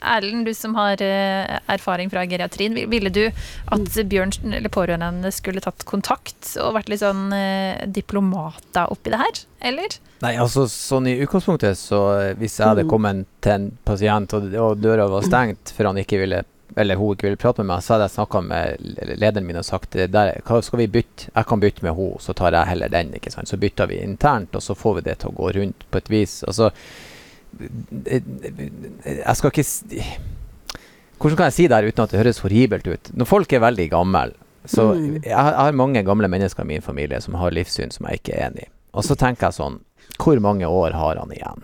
S2: Erlend, du som har eh, erfaring fra geriatrien, ville du at Bjørn eller pårørende skulle tatt kontakt og vært litt sånn eh, diplomater oppi det her, eller?
S4: Nei, altså sånn i utgangspunktet, så eh, hvis jeg hadde kommet til en pasient og, og døra var stengt for han ikke ville eller hun ikke ville prate med meg, så hadde jeg snakka med lederen min og sagt der, hva skal vi bytte? Jeg kan bytte med henne, så tar jeg heller den. ikke sant? Så bytter vi internt, og så får vi det til å gå rundt på et vis. Altså, jeg skal ikke Hvordan kan jeg si det her uten at det høres horribelt ut? Når folk er veldig gamle så jeg, har- jeg har mange gamle mennesker i min familie som har livssyn som jeg ikke er enig i. Og så tenker jeg sånn Hvor mange år har han igjen?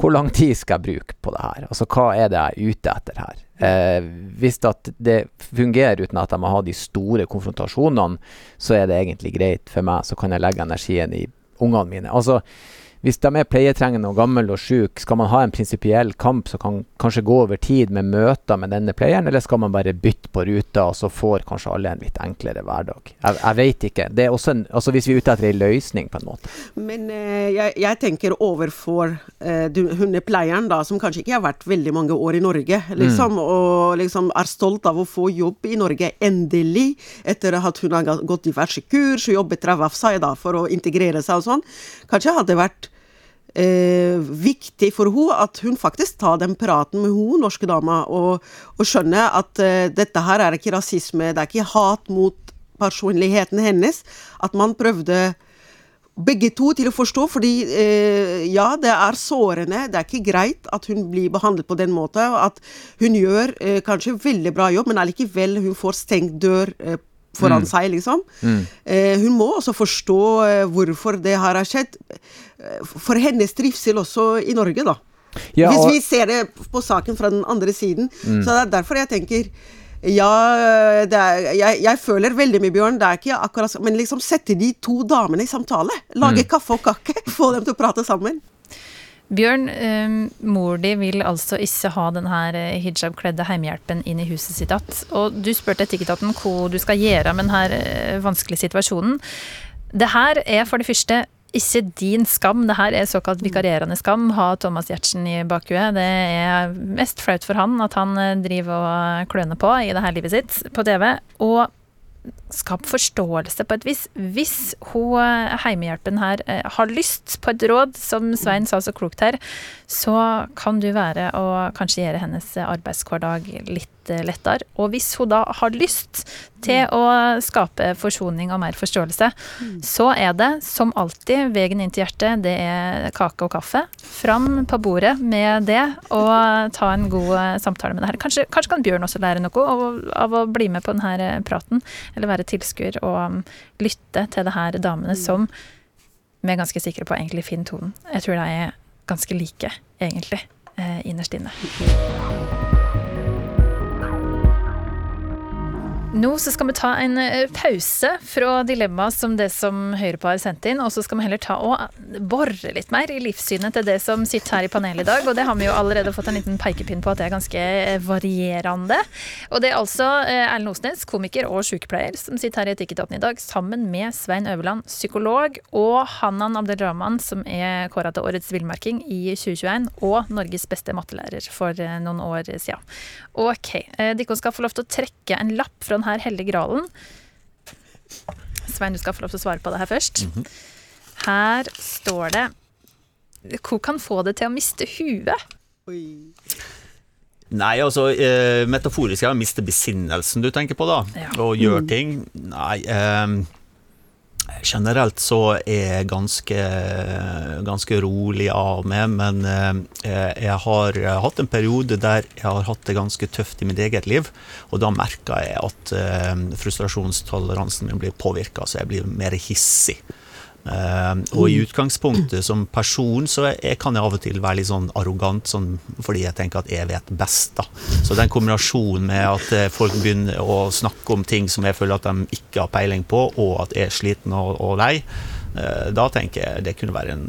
S4: Hvor lang tid skal jeg bruke på det her? Altså hva er det jeg er ute etter her? Eh, hvis at det fungerer uten at jeg må ha de store konfrontasjonene, så er det egentlig greit for meg. Så kan jeg legge energien i ungene mine. Altså hvis de er pleietrengende og gammel og syk, skal man ha en prinsipiell kamp som kan kanskje gå over tid med møter med denne pleieren, eller skal man bare bytte på ruta, og så får kanskje alle en litt enklere hverdag? Jeg, jeg vet ikke. Det er også en, altså Hvis vi er ute etter en løsning, på en måte.
S3: Men eh, jeg, jeg, tenker overfor eh, hundepleieren, da, som kanskje ikke har vært veldig mange år i Norge, liksom, mm. og liksom er stolt av å få jobb i Norge, endelig, etter at hun har gått diverse kurs og jobbet ræva av seg da, for å integrere seg og sånn. Kanskje hadde det vært eh, viktig for henne at hun faktisk tar den praten med hun norske dama, og, og skjønner at eh, dette her er ikke rasisme, det er ikke hat mot personligheten hennes. At man prøvde begge to til å forstå, fordi eh, ja, det er sårende. Det er ikke greit at hun blir behandlet på den måten. At hun gjør eh, kanskje veldig bra jobb, men allikevel hun får stengt dør eh, foran mm. seg, liksom. Mm. Eh, hun må også forstå eh, hvorfor det her har skjedd. Eh, for hennes trivsel også i Norge, da. Ja, Hvis vi ser det på saken fra den andre siden. Mm. Så det er derfor jeg tenker ja, er, jeg, jeg, føler veldig mye, Bjørn. Det er ikke akkurat Men liksom sette de to damene i samtale. Lage mm. kaffe og kake. Få dem til å prate sammen.
S2: Bjørn, um, mor di vil altså ikke ha denne eh, hijabkledde hjemmehjelpen inn i huset sitt igjen. Og du spurte Etikketaten hva du skal gjøre med denne uh, vanskelige situasjonen. Det her er for det første ikke din skam, det her er såkalt vikarierende skam, ha Thomas Giertsen i bakhuet. Det er mest flaut for han at han eh, driver og kløner på i det her livet sitt på TV. Og skap forståelse på et vis. Hvis hun heimehjelpen her eh, har lyst på et råd, som Svein sa så klokt her, så kan du være å kanskje gjøre hennes arbeidshverdag litt Eh, lettere. Og hvis hun da har lyst til å skape forsoning og mer forståelse, så er det som alltid veien inn til hjertet, det er kake og kaffe. Fram på bordet med det, og ta en god eh, samtale med det her. Kanskje, kanskje kan Bjørn også lære noe av, å bli med på denne praten, eller være tilskuer og um, lytte til det her damene som vi er ganske sikre på egentlig finner tonen. Jeg tror de er ganske like, egentlig, eh, innerst inne. Nå skal vi ta en eh, pause fra dilemmaet som det som Høyre på har sendt inn, og så skal vi heller ta og bore litt mer i livssynet til det som sitter her i panelet i dag. Og det har vi jo allerede fått en liten pekepinn på at det er ganske eh, varierende. Og det er altså eh, Erlend Osnes, komiker og sykepleier, som sitter her i Etikketaten i dag, sammen med Svein Øverland, psykolog, og Hanan Abdelrahman, som er kåra til årets villmarking i 2021, og Norges beste mattelærer for noen år siden. Ok, dere skal få lov til å trekke en lapp fra denne hellige gralen. Svein, du skal få lov til å svare på det her først. Mm -hmm. Her står det Hvor kan få det til å miste huet? Oi.
S5: Nei, altså eh, metaforisk er å miste besinnelsen du tenker på, da. Ja. Og gjøre mm. ting. Nei eh, Generelt så er jeg ganske, ganske rolig av meg, men eh, jeg har hatt en periode der jeg har hatt det ganske tøft i mitt eget liv. Og da merker jeg at eh, frustrasjonstoleransen min blir påvirka, så jeg blir mer hissig. Uh, og i utgangspunktet som person så jeg, kan jeg av og til være litt sånn arrogant sånn, fordi jeg tenker at jeg vet best. da. Så den kombinasjonen med at uh, folk begynner å snakke om ting som jeg føler at de ikke har peiling på, og at jeg er sliten og, og lei, uh, da tenker jeg det kunne være en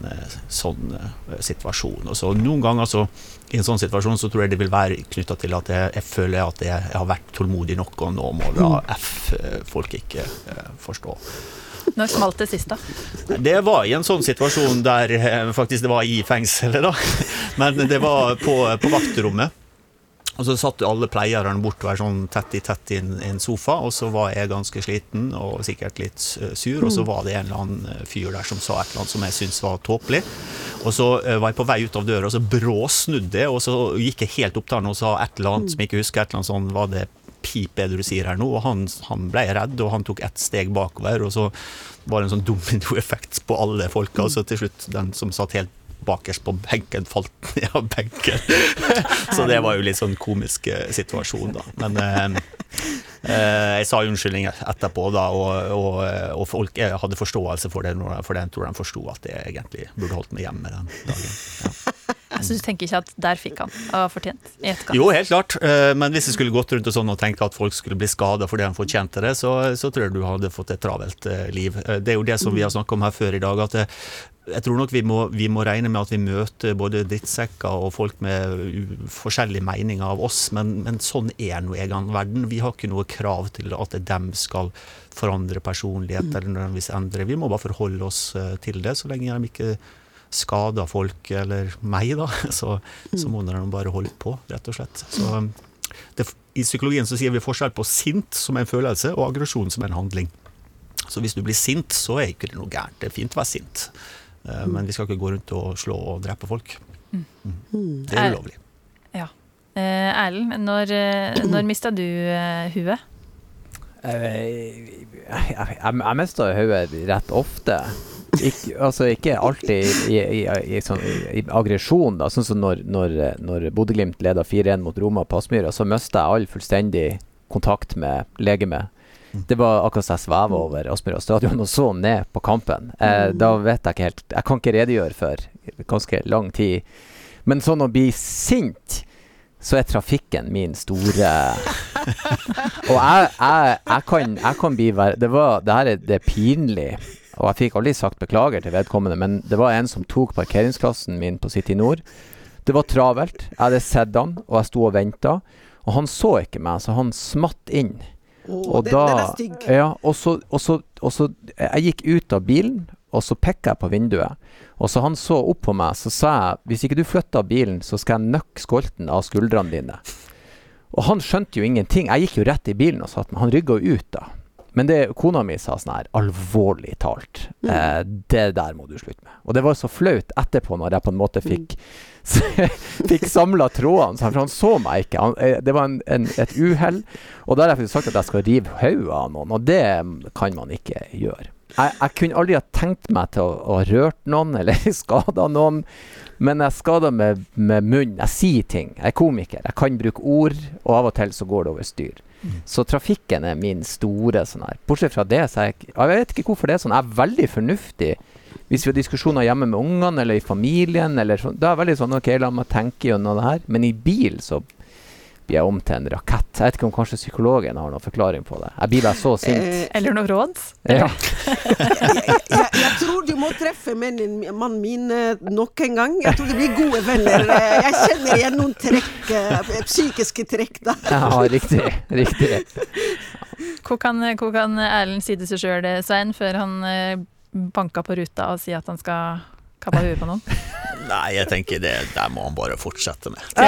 S5: sånn situasjon. Og så Noen ganger så, i en sånn situasjon så tror jeg det vil være knytta til at jeg, jeg, føler at jeg, jeg, har vært tålmodig nok, og nå må da mm. F folk ikke forstå.
S2: Når smalt det sist, da?
S5: Det var i en sånn situasjon der eh, faktisk det var i fengselet, da. Men det var på, på vaktrommet. Og så satt alle pleierne bortover sånn tett i tett i en, sofa, og så var jeg ganske sliten og sikkert litt eh, sur, og så var det en eller annen eh, fyr der som sa et eller annet som jeg syntes var tåpelig. Og så var jeg på vei ut av døra, og så bråsnudde jeg, og så gikk jeg helt opp til han og sa et eller annet som jeg ikke husker, et eller annet sånn, var det pip det du sier her nå? Og han, han, ble redd, og han tok ett steg bakover, og så var det en sånn dominoeffekt på alle folka, og så til slutt den som satt helt bakerst på benken, falt ned av benken. så det var jo litt sånn komisk eh, situasjon, da. Men eh, eh, jeg sa unnskyldning etterpå, da, og, og, og, folk hadde forståelse for det, for det tror de forsto at jeg egentlig burde holdt meg hjemme den dagen. Ja.
S2: Så du tenker ikke at der fikk han og fortjent i etterkant?
S5: Jo, helt klart. Eh, Men hvis jeg skulle gått rundt og sånn og tenkt at folk skulle bli skada fordi han fortjente det, så, så tror jeg du hadde fått et travelt eh, liv. Eh, Det er jo det som vi har snakket om her før i dag. at jeg tror nok vi må, vi må regne med at vi møter både drittsekker og folk med forskjellige meninger av oss, men, men sånn er nå egen verden. Vi har ikke noe krav til at dem skal forandre personlighet eller nødvendigvis endre. Vi må bare forholde oss til det, så lenge de ikke skader folk, eller meg, da. Så, så må de bare holde på, rett og slett. Så det, I psykologien så sier vi forskjell på sint som en følelse, og aggresjon som en handling. Så hvis du blir sint, så er ikke det noe gærent. Det er fint å være sint. Eh, Men vi skal ikke gå rundt og slå og drepe folk. Mm. Det er ulovlig.
S2: Ja. Eh, Erlend, når, eh, når mista du huet?
S4: Jeg, jeg, jeg mister hodet rett ofte. Ikke, altså ikke alltid i, i, i, sånn, i, aggresjon, da. Sånn som når, når, når Bodø-Glimt leda 4-1 mot Roma på Aspmyra, så mista jeg all fullstendig kontakt med legemet. Det var akkurat som jeg sveva over Aspmyra stadion og så ned på kampen. Eh, da vet jeg ikke helt Jeg kan ikke redegjøre for ganske lang tid. Men sånn å bli sint, så er trafikken min store og jeg, jeg, jeg, kan, jeg kan bli verre Det var Det her er, det er pinlig. Og jeg fikk aldri sagt beklager til vedkommende, men det var en som tok parkeringsplassen min på City Nord. Det var travelt. Jeg hadde sett han, og jeg sto og venta. Og han så ikke meg, så han smatt inn.
S3: Oh,
S4: Og
S3: den,
S4: da
S3: den er stygg.
S4: Ja, og så, og så, og så Jeg gikk ut av bilen, og så pekka jeg på vinduet. Og så han så opp på meg, så sa jeg hvis ikke du flytter bilen, så skal jeg nøkke skolten av skuldrene dine. Og han skjønte jo ingenting. Jeg gikk jo rett i bilen og satt meg. Han rygga jo ut da. Men det kona mi sa sånn her, alvorlig talt, eh, det der må du slutte med. Og det var så flaut etterpå, når jeg på en måte fikk Fikk samla trådene, for han så meg ikke. Han, eh, det var en, en, et uhell. Og da har jeg faktisk sagt at jeg skal rive hodet av noen, og det kan man ikke gjøre. Jeg, jeg kunne aldri ha tenkt meg til å, å rørt noen eller skada noen, men jeg skader med, med munn. Jeg sier ting. Jeg er komiker. Jeg kan bruke ord, og av og til så går det over styr. Så trafikken er min store sånn her. Bortsett fra det, så er jeg Jeg vet ikke hvorfor det er sånn. Jeg er veldig fornuftig. Hvis vi har diskusjoner hjemme med ungene eller i familien, eller sånn, da er jeg veldig sånn OK, la meg tenke gjennom det her. Men i bil så jeg om til en rakett. Jeg vet ikke om kanskje psykologen har noen forklaring på det. Jeg blir bare så sint.
S3: Eh,
S2: Eller noe råd?
S4: Ja.
S3: jeg, jeg, jeg tror du må treffe mannen, mannen min eh, nok en gang. Jeg tror det blir gode venner. Eh, Jeg kjenner igjen noen trekk, psykiske trekk der.
S4: ja, riktig. Riktig.
S2: Hvor kan, hvor kan Erlend si det seg sjøl, Svein, før han banka på ruta og sier at han skal kappe huet på noen?
S5: Nei, jeg tenker det der må han bare fortsette med.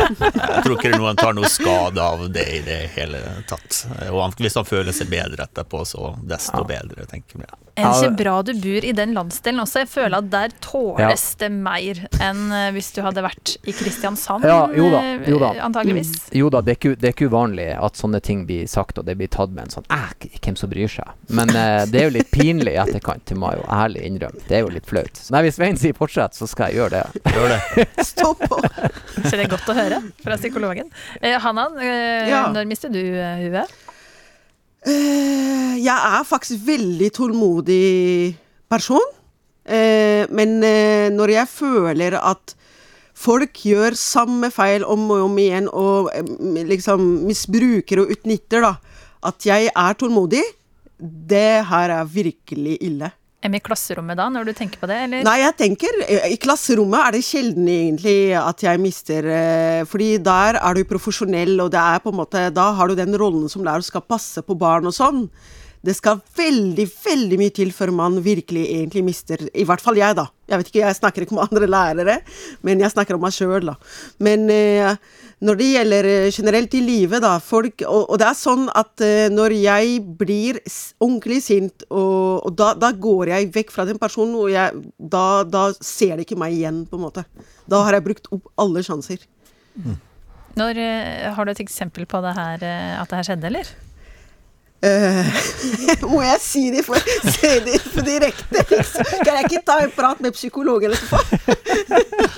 S5: Jeg tror ikke noen tar noe skade av det i det hele tatt. Og hvis han føler seg bedre etterpå, så desto bedre, tenker jeg.
S2: Er det ikke bra du bor i den landsdelen også? Jeg føler at der tåles det mer enn eh, hvis du hadde vært i Kristiansand,
S4: Ja, jo da,
S2: eh,
S4: jo da.
S2: antageligvis.
S4: Jo da, det er, ikke, det er ikke uvanlig at sånne ting blir sagt, og det blir tatt med en sånn Æh, hvem som bryr seg? Men eh, det er jo litt pinlig i etterkant, det må jeg jo ærlig innrømme. Det er jo litt flaut. Nei, hvis Svein sier fortsett, så skal jeg gjøre det.
S5: Gjør det.
S3: Stå på.
S2: Så det er godt å høre fra psykologen. Eh, Hanan, eh,
S3: Ja.
S2: når mister du eh, huet?
S3: Eh, jeg er faktisk veldig tålmodig person. Eh, men eh, når jeg føler at folk gjør samme feil om og om igjen, og eh, liksom misbruker og utnytter, da, at jeg er tålmodig, det her er virkelig ille.
S2: Er i klasserommet da, når du tenker på det, eller?
S3: Nei, jeg tenker eh, I klasserommet er det sjelden egentlig at jeg mister eh, Fordi der er du profesjonell, og det er på en måte Da har du den rollen som lærer skal passe på barn og sånn. Det skal veldig, veldig mye til før man virkelig egentlig mister I hvert fall jeg, da. Jeg vet ikke, jeg snakker ikke om andre lærere, men jeg snakker om meg sjøl, da. Men eh, når det gjelder eh, generelt i livet, da folk, og, og det er sånn at eh, når jeg blir ordentlig sint, og, og da, da går jeg vekk fra den personen, og jeg, da, da ser de ikke meg igjen, på en måte. Da har jeg brukt opp alle sjanser.
S2: Når, eh, har du et eksempel på det her, eh, at det her skjedde, eller?
S3: Eh, må jeg si det for, si det for direkte? Liksom? Kan jeg ikke ta en prat med psykologen etterpå?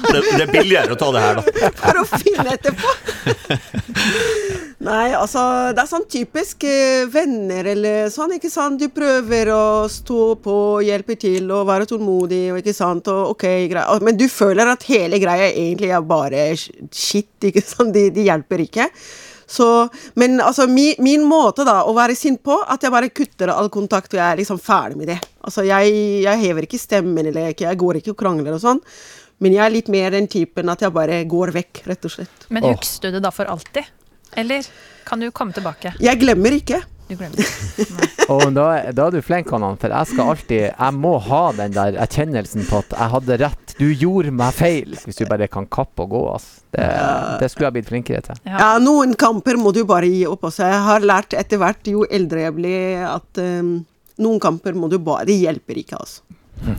S5: Det, det er billigere å ta det her, da.
S3: For å finne etterpå? Nei, altså, det er sånn typisk eh, venner eller sånn, ikke sant. Du prøver å stå på, hjelpe til og være tålmodig og ikke sant. Og ok, greit. Men du føler at hele greia egentlig er bare shit, ikke sant. De, de hjelper ikke. Så, men altså, min, min, måte da å være sint på, at jeg bare kutter all kontakt og jeg er liksom ferdig med det. Altså, jeg, jeg hever ikke stemmen eller jeg, jeg går ikke og krangler og sånn. Men jeg er litt mer den typen at jeg bare går vekk, rett og slett.
S2: Men husker du det da for alltid? Eller kan du komme tilbake?
S3: Jeg glemmer ikke.
S2: Du glemmer
S4: Og da, da, er du flink, Hanan, for jeg skal alltid Jeg må ha den der erkjennelsen på at jeg hadde rett. Du gjorde meg feil. Hvis du bare kan kappe og gå, altså. Det, det skulle jeg blitt flinkere til.
S3: Ja. ja. noen kamper må du bare gi opp. Altså. Jeg har lært etter hvert, jo eldre jeg blir, at um, noen kamper må du bare Det hjelper ikke, altså. Mm.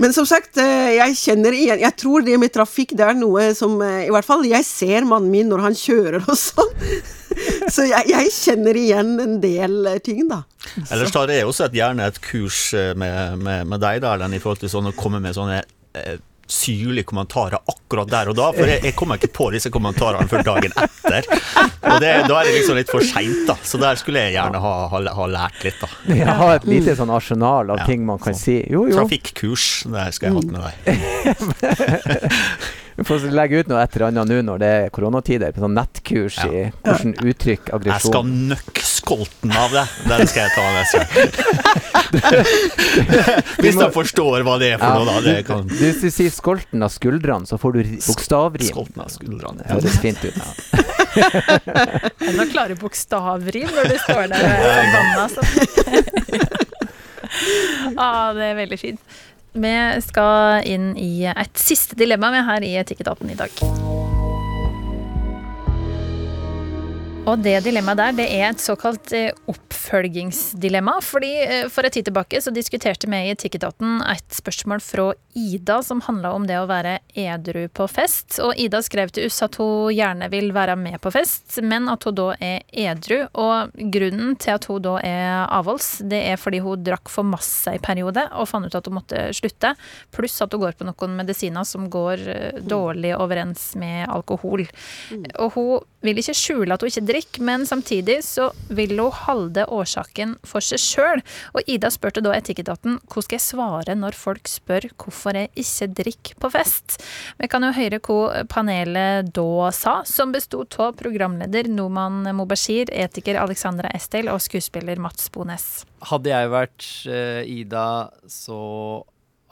S3: Men som sagt, eh, jeg kjenner igjen Jeg tror det med trafikk, det er noe som eh, I hvert fall jeg ser mannen min når han kjører og sånn. Så jeg, jeg, kjenner igjen en del eh, ting, da.
S5: Ellers tar jeg også et, gjerne et kurs med, med, med deg, Erlend, i forhold til sånn å komme med sånne syrlige kommentarer akkurat der og da, for jeg, jeg kommer ikke på disse kommentarene før dagen etter. Og det, Da er det liksom litt for seint, da. Så der skulle jeg gjerne ha, ha, ha lært litt, da.
S4: Ja, ha et lite sånn arsenal av ja, ting man kan så, si. Jo, jo.
S5: Trafikkurs, det skal jeg hatt med deg.
S4: Vi får legge ut noe et eller annet nå når det er koronatider, på sånn nettkurs ja. i hvordan uttrykk aggresjon
S5: Jeg skal nøkke skolten av det. Den skal jeg ta neste Hvis de forstår hva det er for ja, noe, da. Kan...
S4: Hvis du sier skolten av skuldrene, så får du bokstavrim.
S5: Skolten av skuldrene.
S4: Ja. Høres fint ut.
S2: Ja. Enda klare bokstavrim når du står der og er forbanna. ah, det er veldig fint. Vi skal inn i et siste dilemma med her i Etikketaten i dag. Og det dilemmaet der, det er et såkalt eh, oppfølgingsdilemma. fordi eh, For en tid tilbake så diskuterte vi i Etikketaten et spørsmål fra Ida som handla om det å være edru på fest. Og Ida skrev til oss at hun gjerne vil være med på fest, men at hun da er edru. Og grunnen til at hun da er avholds, det er fordi hun drakk for masse i periode og fant ut at hun måtte slutte. Pluss at hun går på noen medisiner som går eh, dårlig overens med alkohol. Mm. Og hun vil ikke skjule at hun ikke drikker, men samtidig så vil hun holde årsaken for seg sjøl. Og Ida spurte da Etikketaten hvordan skal jeg svare når folk spør hvorfor jeg ikke drikker på fest. Vi kan jo høre hva panelet da sa, som besto av programleder Noman Mobashir, etiker Alexandra Estel og skuespiller Mats Bones.
S6: Hadde jeg vært uh, Ida, så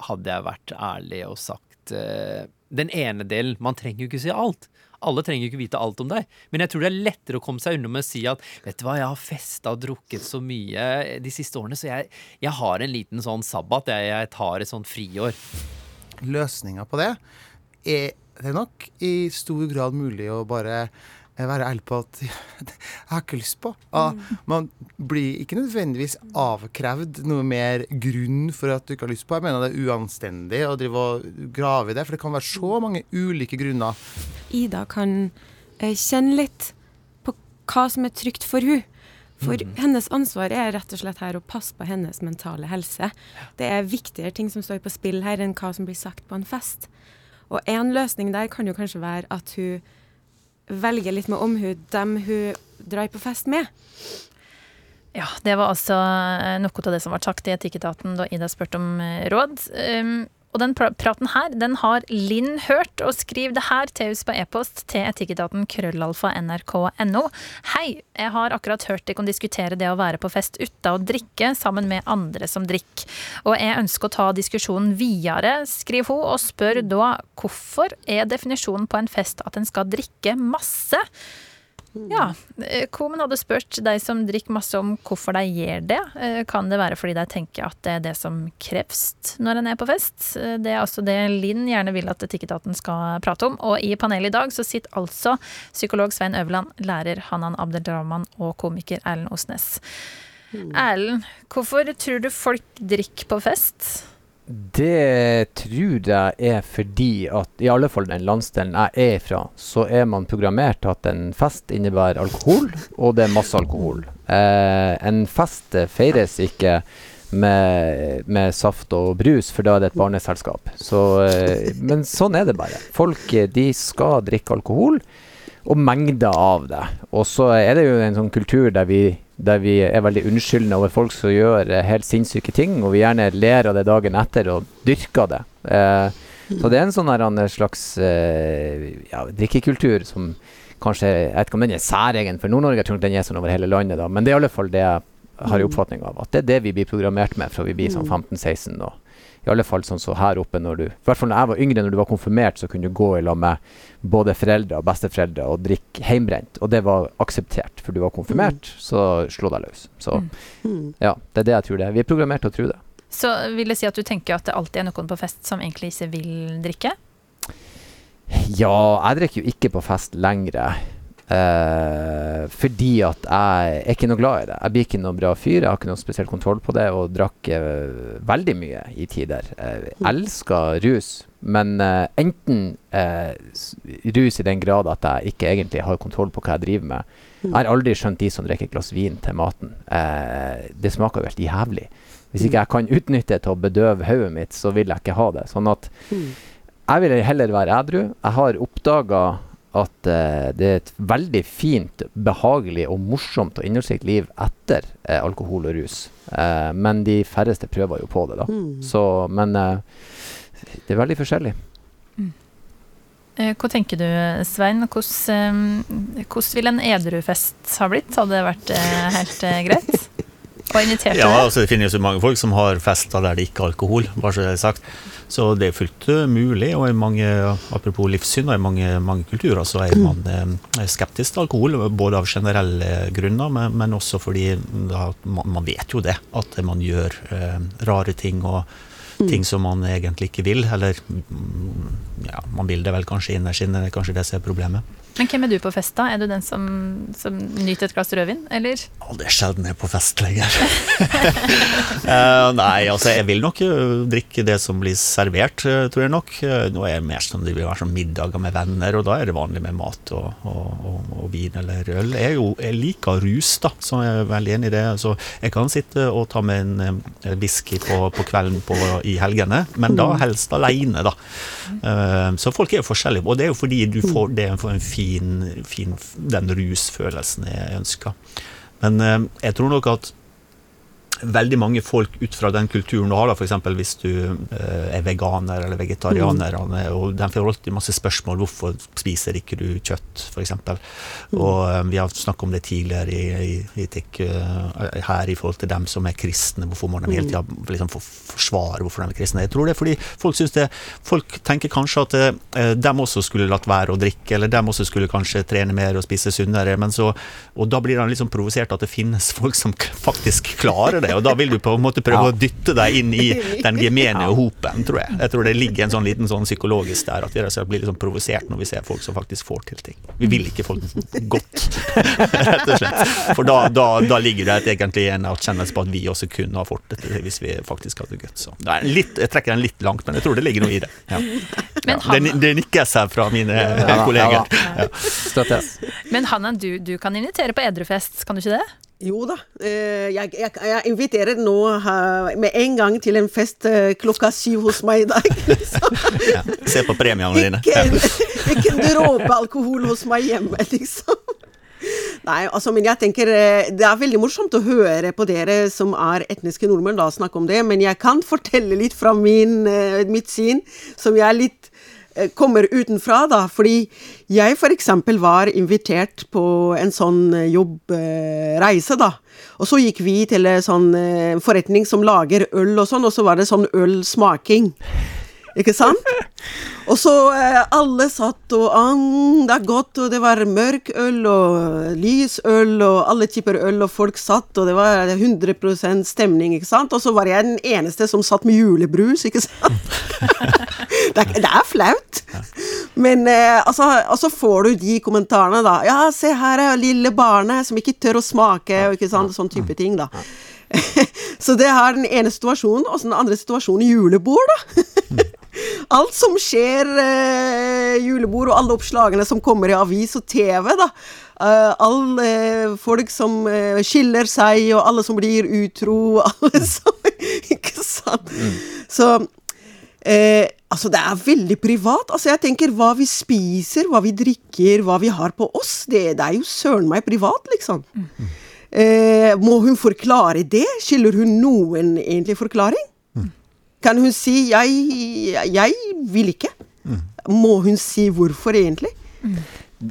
S6: hadde jeg vært ærlig og sagt uh, den ene delen. Man trenger jo ikke si alt. Alle trenger ikke vite alt om deg, men jeg tror det er lettere å komme seg unna med å si at vet du hva, jeg har festa og drukket så mye de siste årene, så jeg, jeg har en liten sånn sabbat. Jeg, jeg tar et sånt friår.
S7: Løsninga på det er det nok i stor grad mulig å bare være ærlig på at jeg har ikke lyst på. Man blir ikke nødvendigvis avkrevd noe mer grunn for at du ikke har lyst på. Jeg mener det er uanstendig å drive og grave i det, for det kan være så mange ulike grunner.
S8: Ida kan eh, kjenne litt på hva som er trygt for hun. For mm. hennes ansvar er rett og slett her å passe på hennes mentale helse. Det er viktigere ting som står på spill her, enn hva som blir sagt på en fest. Og en løsning der kan jo kanskje være at hun velger litt med omhu dem hun drar på fest med.
S2: Ja, det var altså eh, noe av det som ble sagt i Etikketaten da Ida spurte om eh, råd. Um, og den praten her, den har Linn hørt, og skriv det her til oss på e-post til etikketaten krøllalfa nrk.no. Hei, jeg har akkurat hørt dere diskutere det å være på fest uten å drikke sammen med andre som drikker. Og jeg ønsker å ta diskusjonen videre, skriver hun, og spør da hvorfor er definisjonen på en fest at en skal drikke masse? Ja. Komen hadde spurt de som drikker masse om hvorfor de gjør det. Eh, kan det være fordi de tenker at det er det som kreves når en er på fest? Eh, det er altså det Linn gjerne vil at Etikketaten skal prate om. Og i panelet i dag så sitter altså psykolog Svein Øverland, lærer Hanan Abdelrahman og komiker Erlend Osnes. Mm. Erlend, hvorfor tror du folk drikker på fest?
S4: Det tror jeg er fordi at i alle fall den landsdelen jeg er fra, så er man programmert at en fest innebærer alkohol, og det er masse alkohol. Eh, en fest feires ikke med, med, saft og brus, for da er det et barneselskap. Så, eh, men sånn er det bare. Folk de skal drikke alkohol. og mengder av det. Og så er det jo en sånn kultur der vi, der vi er veldig unnskyldende over folk som gjør eh, helt sinnssyke ting, og vi gjerne ler av det dagen etter og dyrker det. Eh, så det er en sånn slags eh, ja, drikkekultur som kanskje Jeg vet ikke om den er særegen for Nord-Norge, jeg tror den er sånn over hele landet, da. men det er i alle fall det jeg har jeg oppfatning av. At det er det vi blir programmert med fra vi blir sånn 15-16. og i alle fall sånn så her oppe når du I hvert fall når jeg var yngre, når du var konfirmert, så kunne du gå i lag med både foreldre og besteforeldre og drikke heimbrent. Og det var akseptert, for du var konfirmert, så slå deg løs. Så
S3: Mm.
S4: ja, det er det jeg tror det er. Vi er programmert til å tro det.
S2: Så vil det si at du tenker at det alltid er noen på fest som egentlig ikke vil drikke?
S4: Ja, jeg drikker jo ikke på fest lenger. Eh, fordi at jeg er ikke noe glad i det. Jeg blir ikke noe bra fyr. Jeg har ikke noe spesiell kontroll på det, og drakk eh, veldig mye i tider. Jeg elsker rus, men eh, enten eh, rus i den grad at jeg ikke egentlig har kontroll på hva jeg driver med. Jeg har aldri skjønt de som drikker et glass vin til maten. Eh, det smaker jo helt jævlig. Hvis ikke jeg kan utnytte det til å bedøve hodet mitt, så vil jeg ikke ha det. Sånn at jeg vil heller være edru. Jeg har oppdaga at eh, det er et veldig fint, behagelig og morsomt og innholdsrikt liv etter eh, alkohol og rus. Eh, men de færreste prøver jo på det, da.
S3: Mm.
S4: Så, men eh, det er veldig forskjellig.
S2: Eh, Hva tenker du, Svein? Hvordan, eh, hvordan ville en edrufest ha blitt? Hadde det vært helt greit? Og inviterte
S5: Ja, altså Det finnes jo mange folk som har fester der det ikke er alkohol. bare så det er sagt. Så det er fullt eh, mulig. og i mange, Apropos livssyn, og i mange, mange kulturer så er man mm. skeptisk til alkohol. Både av generelle grunner, men, men også fordi da, man, man vet jo det. At man gjør eh, rare ting og ting som man egentlig ikke vil. Eller mm, ja, man vil det vel kanskje innerst inne, det kanskje det som er problemet.
S2: Men hvem er du på fest, da? Er du den som, som nyter et glass rødvin, eller?
S5: Det er sjelden jeg er på fest lenger. Eh, nei, altså jeg vil nok eh, drikke det som blir servert, eh, tror jeg nok. Nå er jeg mer som det vil være sånn middager med venner, og da er det vanlig med mat og, og, og, og vin eller øl. Jeg, jo, jeg liker rus, da, så jeg er veldig enig i det. Så jeg kan sitte og ta med en whisky på, på kvelden på, i helgene, men da helst alene, da. Så folk er jo forskjellige, og det er jo fordi du får, det er en fin, fin den rusfølelsen jeg ønska. Men eh, jeg tror nok at veldig mange folk ut fra den kulturen du har, f.eks. hvis du eh, er veganer eller vegetarianer, og de får alltid masse spørsmål hvorfor spiser ikke du kjøtt, f.eks. Og eh, vi har snakket om det tidligere i, i, i eh, her i forhold til dem som er kristne, hvorfor må de hele tida liksom, forsvare hvorfor de er kristne. Jeg tror det er fordi folk synes det Folk tenker kanskje at eh, dem også skulle latt være å drikke, eller dem også skulle kanskje trene mer og spise sunnere, men så Og da blir de liksom provosert at det finnes folk som faktisk klarer det, og da vil du på en måte prøve
S4: Ja.
S5: å dytte deg inn i den gemene hopen, tror jeg. Jeg tror det ligger en sånn liten sånn psykologisk der, at vi rett og slett blir litt sånn provosert når vi ser folk som faktisk får til ting. Vi vil ikke folk godt, rett og slett. For da, da, da ligger det egentlig en erkjennelse på at vi også kunne ha fått dette hvis vi faktisk hadde guts. Litt, jeg trekker den litt langt, men jeg tror det ligger noe i det. Ja.
S2: Men
S5: Ja, det,
S2: han,
S5: det nikkes her fra mine
S4: Ja,
S5: kolleger.
S4: ja.
S2: Men Hanna, du, du kan invitere på edrufest, kan du ikke det?
S3: Jo da. eh, Jeg, jeg, jeg inviterer nå med en gang til en fest eh, klokka syv hos meg i dag.
S5: Ja. Se på premiene dine.
S3: ikke, ikke en dråpe alkohol hos meg hjemme, liksom. Nei, altså, men jeg tenker eh, Det er veldig morsomt å høre på dere som er etniske nordmenn, da snakke om det, men jeg kan fortelle litt fra min, mitt syn, som jeg er litt kommer utenfra, da. Fordi jeg f.eks. var invitert på en sånn eh, jobbreise, da. Og så gikk vi til en sånn eh, forretning som lager øl og sånn, og så var det sånn ølsmaking. Ikke sant? Og så eh, alle satt og mm, Det er godt, og det var mørk øl og lys øl og alle typer øl, og folk satt, og det var 100 stemning, ikke sant? Og så var jeg den eneste som satt med julebrus, ikke sant? det, er, det er flaut. Men eh, altså, og så får du de kommentarene, da. Ja, se her er lille barnet som ikke tør å smake, og ikke sant, sånn type ting, da. så det er den ene situasjonen, og så den andre situasjonen julebord, da. Alt som skjer, eh, julebord og alle oppslagene som kommer i avis og TV, da. Eh, alle eh, folk som eh, skiller seg, og alle som blir utro, alle som Ikke sant? Så Eh, altså, det er veldig privat. Altså, jeg tenker hva vi spiser, hva vi drikker, hva vi har på oss, det, det er jo søren meg privat, liksom. Eh, må hun forklare det? Skylder hun noen egentlig forklaring? Kan hun si 'jeg, jeg vil ikke'? Må hun si hvorfor, egentlig?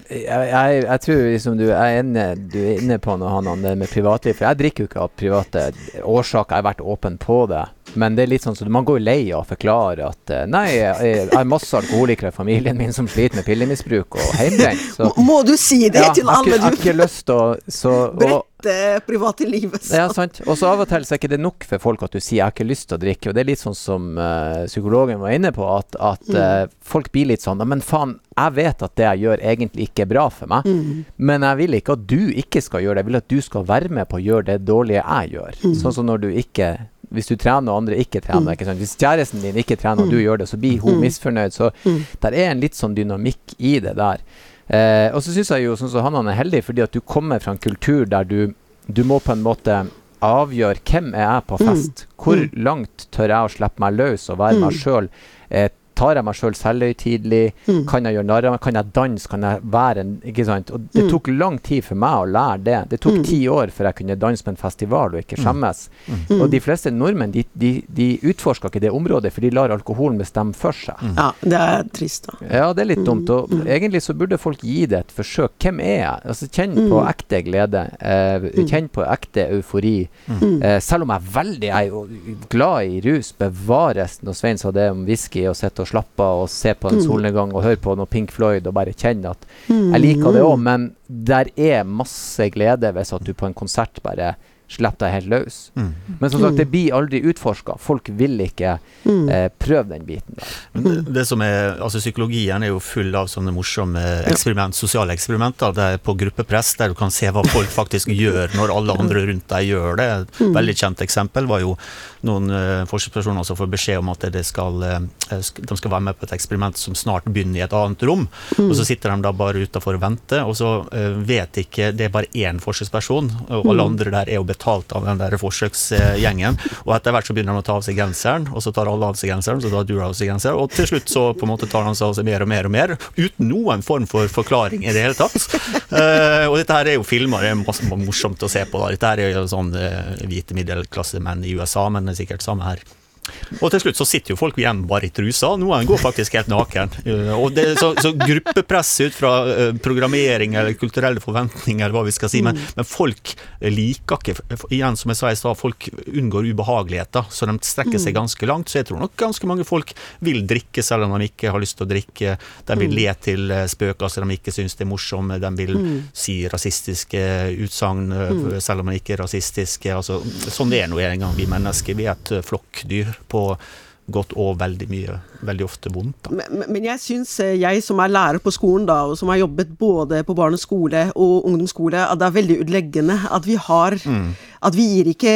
S4: Jeg, jeg, jeg tror liksom du er inne, du er inne på noe han, det med privatliv. For jeg drikker jo ikke av private årsaker. Jeg har vært åpen på det. Men det er litt sånn så man går jo lei av å forklare at eh, nei, jeg, har masse alkoholikere i familien min som sliter med pillemisbruk og hjemmebrent.
S3: Må du si det
S4: ja,
S3: til alle, du?
S4: jeg har ikke lyst til å så, og,
S3: brette private livet? så-
S4: Ja, sant. Og så av og til så er ikke det nok for folk at du sier 'jeg har ikke lyst til å drikke'. Og det er litt sånn som uh, psykologen var inne på, at, at uh, folk blir litt sånn 'men faen, jeg vet at det jeg gjør egentlig ikke er bra for meg', men jeg vil ikke at du ikke skal gjøre det. Jeg vil at du skal være med på å gjøre det dårlige jeg gjør. Sånn som når du ikke hvis du trener og andre ikke trener. Ikke sant? Hvis kjæresten din ikke trener og du gjør det, så blir hun misfornøyd. Så der er en litt sånn dynamikk i det der. Eh, og så syns jeg jo sånn som han, han er heldig, fordi at du kommer fra en kultur der du, du må på en måte avgjøre hvem er jeg på fest. Hvor langt tør jeg å slippe meg løs og være meg sjøl? Eh, tar jeg meg sjøl selvhøytidelig? Kan jeg gjøre narr av meg? Kan jeg danse? Kan jeg være en Ikke sant? Og det tok lang tid for meg å lære det. Det tok ti år før jeg kunne danse på en festival og ikke skjemmes. Og de fleste nordmenn de, de, de utforsker ikke det området, for de lar alkoholen bestemme for seg.
S3: Ja, det er trist, da.
S4: Ja, det er litt dumt. Og egentlig så burde folk gi det et forsøk. Hvem er jeg? Altså, kjenn på ekte glede. Eh, kjenn på ekte eufori. Eh, selv om jeg er veldig jeg er glad i rus, bevares når Svein sa det om whisky, og sitte og slappe av og se på en solnedgang og høre på noe Pink Floyd og bare kjenne at jeg liker det òg, men der er masse glede hvis at du på en konsert bare slipper deg helt løs. Men som sagt, det blir aldri utforska. Folk vil ikke eh, prøve den biten der.
S5: Men det, som er, altså Psykologien er jo full av sånne morsomme eksperiment, sosiale eksperimenter det er på gruppepress, der du kan se hva folk faktisk gjør når alle andre rundt deg gjør det. Et veldig kjent eksempel var jo noen eh, forskningspersoner som får beskjed om at det skal, eh, de skal være med på et eksperiment som snart begynner i et annet rom. Og så sitter de da bare utafor og venter, og så eh, vet ikke Det er bare én forskningsperson, og alle andre der er jo betalt av den der forsøksgjengen. Og etter hvert så begynner han å ta av seg genseren, og så tar alle av seg genseren, så tar du av seg genseren, og til slutt så på en måte tar han seg av seg mer og mer og mer, uten noen form for forklaring i det hele tatt. Uh, og dette her er jo filmer, det er masse morsomt å se på. da. Dette her er jo sånn uh, hvite middelklassemenn i USA, men det er sikkert samme her. Og til slutt så sitter jo folk igjen bare i trusa, noen går faktisk helt naken. Eh, og det, så, så gruppepress ut fra eh, programmering eller kulturelle forventninger, eller hva vi skal si, men, men folk liker ikke Igjen, som jeg sa i stad, folk unngår ubehageligheter, så de strekker seg ganske langt. Så jeg tror nok ganske mange folk vil drikke selv om de ikke har lyst til å drikke. De vil le til eh, spøker som de ikke syns er morsomme, de vil si rasistiske utsagn selv om de ikke er rasistiske. Altså, sånn det er nå en gang, vi mennesker. Vi er et eh, på godt og veldig mye, veldig ofte vondt.
S3: Men, men jeg syns, eh, jeg som er lærer på skolen, da, og som har jobbet både på barneskole og ungdomsskole, at det er veldig utleggende at vi har At vi gir ikke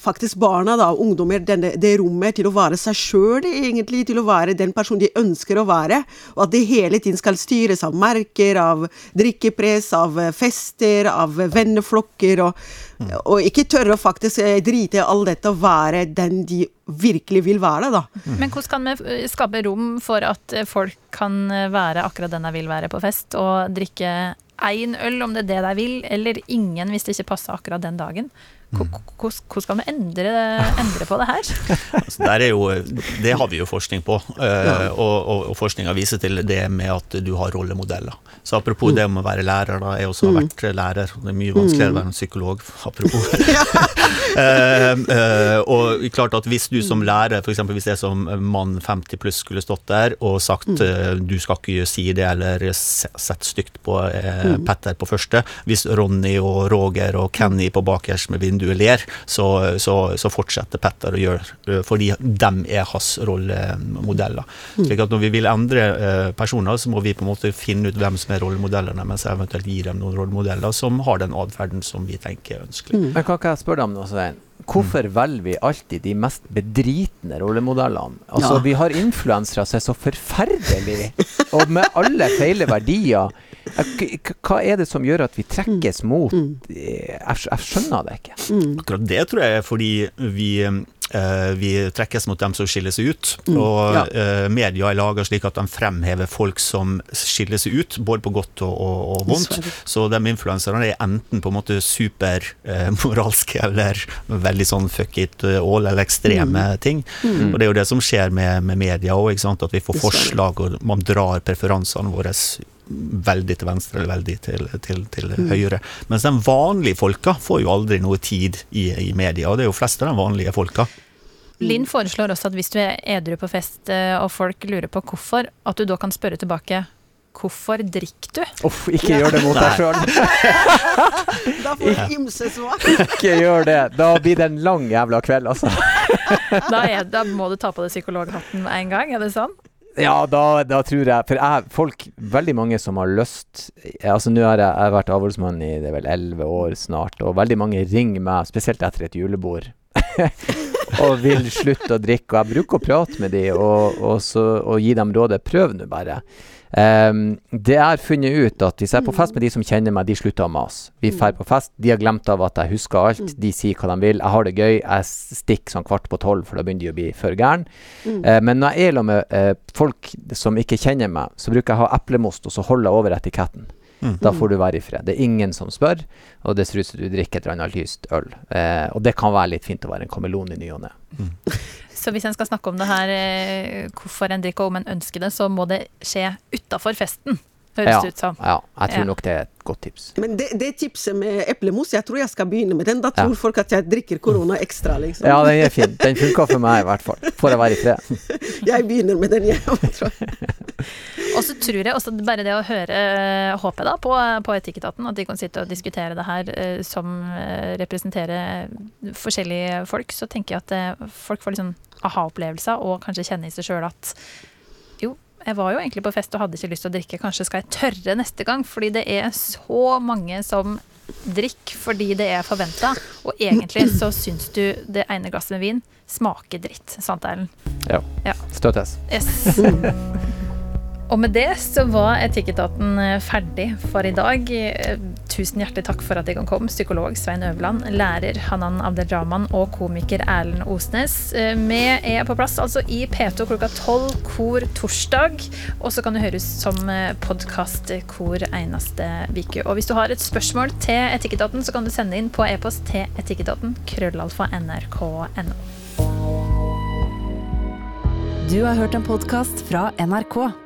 S3: faktisk barna da, ungdommer denne, det rommet til å være seg sjøl, egentlig, til å være den personen de ønsker å være, og at det hele tiden skal styres av merker, av drikkepress, av fester, av venneflokker, og, og ikke tørre å faktisk eh, drite i all dette og være den de virkelig vil være, da.
S2: Men hvordan kan vi eh, skape rom for at eh, folk kan være akkurat den de vil være på fest, og drikke én øl om det er det de vil, eller ingen hvis det ikke passer akkurat den dagen? Hvor- Hvordan hvordan skal vi endre, endre på det her?
S5: Altså, der er jo, det har vi jo forskning på, eh, og, og, og forskninga viser til det med at du har rollemodeller. Så apropos det om å være lærer, da. Jeg også har vært lærer. Det er mye vanskeligere å være en psykolog, apropos. Eh, eh, og klart at hvis du som lærer, f.eks. hvis jeg som mann 50 pluss skulle stått der og sagt eh, du skal ikke si det, eller se- sett stygt på Petter på første, hvis Ronny og Roger og Kenny på bakerst med vinduet ler, så, så, så fortsetter Petter å gjøre fordi dem er hans rollemodeller. Slik at når vi vil endre eh, personer, så må vi på en måte finne ut hvem som er rollemodellene, mens jeg eventuelt gir dem noen rollemodeller som har den atferden som vi tenker er ønskelig.
S4: Men kan jeg spørre deg om nå, Svein? Hvorfor velger vi alltid de mest bedritne rollemodellene? Altså,
S3: Ja.
S4: Vi har influensere som er så forferdelige, og med alle feile verdier. Hva er det som gjør at vi trekkes mot
S3: Mm.
S4: eh, Jeg jeg skjønner det ikke.
S3: Mm.
S5: Akkurat det tror jeg er fordi vi, eh, vi trekkes mot dem som skiller seg ut.
S3: Mm,
S5: Og
S3: ja.
S5: eh, media er laga slik at de fremhever folk som skiller seg ut, både på godt og, og, og vondt. Så de influenserne er enten på en måte supermoralske eller veldig sånn fuck it all eller ekstreme ting.
S3: Mm.
S5: Og det er jo det som skjer med, med media òg, at vi får forslag og man drar preferansene våre veldig til venstre eller veldig til, til, til
S3: Mm.
S5: høyre. Mens de vanlige folka får jo aldri noe tid i, i media, og det er jo flest av de vanlige folka.
S2: Linn foreslår også at hvis du er edru på fest eh, og folk lurer på hvorfor, at du da kan spørre tilbake hvorfor drikker du?
S4: Uff, ikke gjør det mot deg sjøl.
S3: Da får du ymse svar.
S4: Ikke gjør det. Da blir det en lang jævla kveld, altså.
S2: Da, er, da må du ta på deg psykologhatten med en gang, er det sånn?
S4: Ja, da, da tror jeg For jeg, folk, veldig mange som har lyst Altså Nå har jeg, jeg har vært avholdsmann i det er vel elleve år snart, og veldig mange ringer meg, spesielt etter et julebord, og vil slutte å drikke. Og jeg bruker å prate med dem og, og, og gi dem rådet prøv nå bare. Ehm, det jeg har funnet ut at hvis jeg er på fest med de som kjenner meg, de slutter å mase. Vi drar på fest, de har glemt av at jeg husker alt, de sier hva de vil. Jeg har det gøy, jeg stikker sånn kvart på tolv, for da begynner de å bli for gæren. Eh, men når jeg er sammen med uh, folk som ikke kjenner meg, så bruker jeg å ha eplemost, og så holder jeg over etiketten.
S5: Mm.
S4: Da får du være i fred. Det er ingen som spør, og det ser ut som du drikker et eller annet lyst øl. Uh, og det kan være litt fint å være en kameleon i ny og ne.
S2: Så hvis en skal snakke om det her, eh, hvorfor en drikker og om en ønsker det, så må det skje utafor festen, høres
S4: Ja,
S2: det ut som.
S4: ja, jeg tror
S2: Ja.
S4: nok det er et godt tips.
S3: Men det, det tipset med eplemos, jeg tror jeg skal begynne med den. Da
S4: Ja.
S3: tror folk at jeg drikker korona ekstra, liksom.
S4: Ja, den er fin. Den funka for meg i hvert fall. Får jeg være i fred.
S3: Jeg begynner med den, jeg òg, tror jeg.
S2: Og så tror jeg også bare det å høre eh, håpet da på, på Etikketaten, at de kan sitte og diskutere det her eh, som representerer forskjellige folk, så tenker jeg at folk får litt sånn aha-opplevelser og kanskje kjenne i seg sjøl at jo, jeg var jo egentlig på fest og hadde ikke lyst til å drikke, kanskje skal jeg tørre neste gang? Fordi det er så mange som drikker fordi det er forventa, og egentlig så syns du det ene glasset med vin smaker dritt. Sant, Erlend?
S4: Støttes.
S2: Yes. Og med det så var Etikketaten eh, ferdig for i dag. Eh, Tusen hjertelig takk for at jeg kan komme, psykolog Svein Øverland, lærer Hanan Abdelrahman og komiker Erlend Osnes. Eh, Vi er på plass altså i P2 klokka tolv kor torsdag, og så kan det høres som podkast hver eneste uke. Og hvis du har et spørsmål til Etikketaten, så kan du sende inn på e-post til etikketaten krøllalfa nrk.no.
S1: Du har hørt en podkast fra NRK.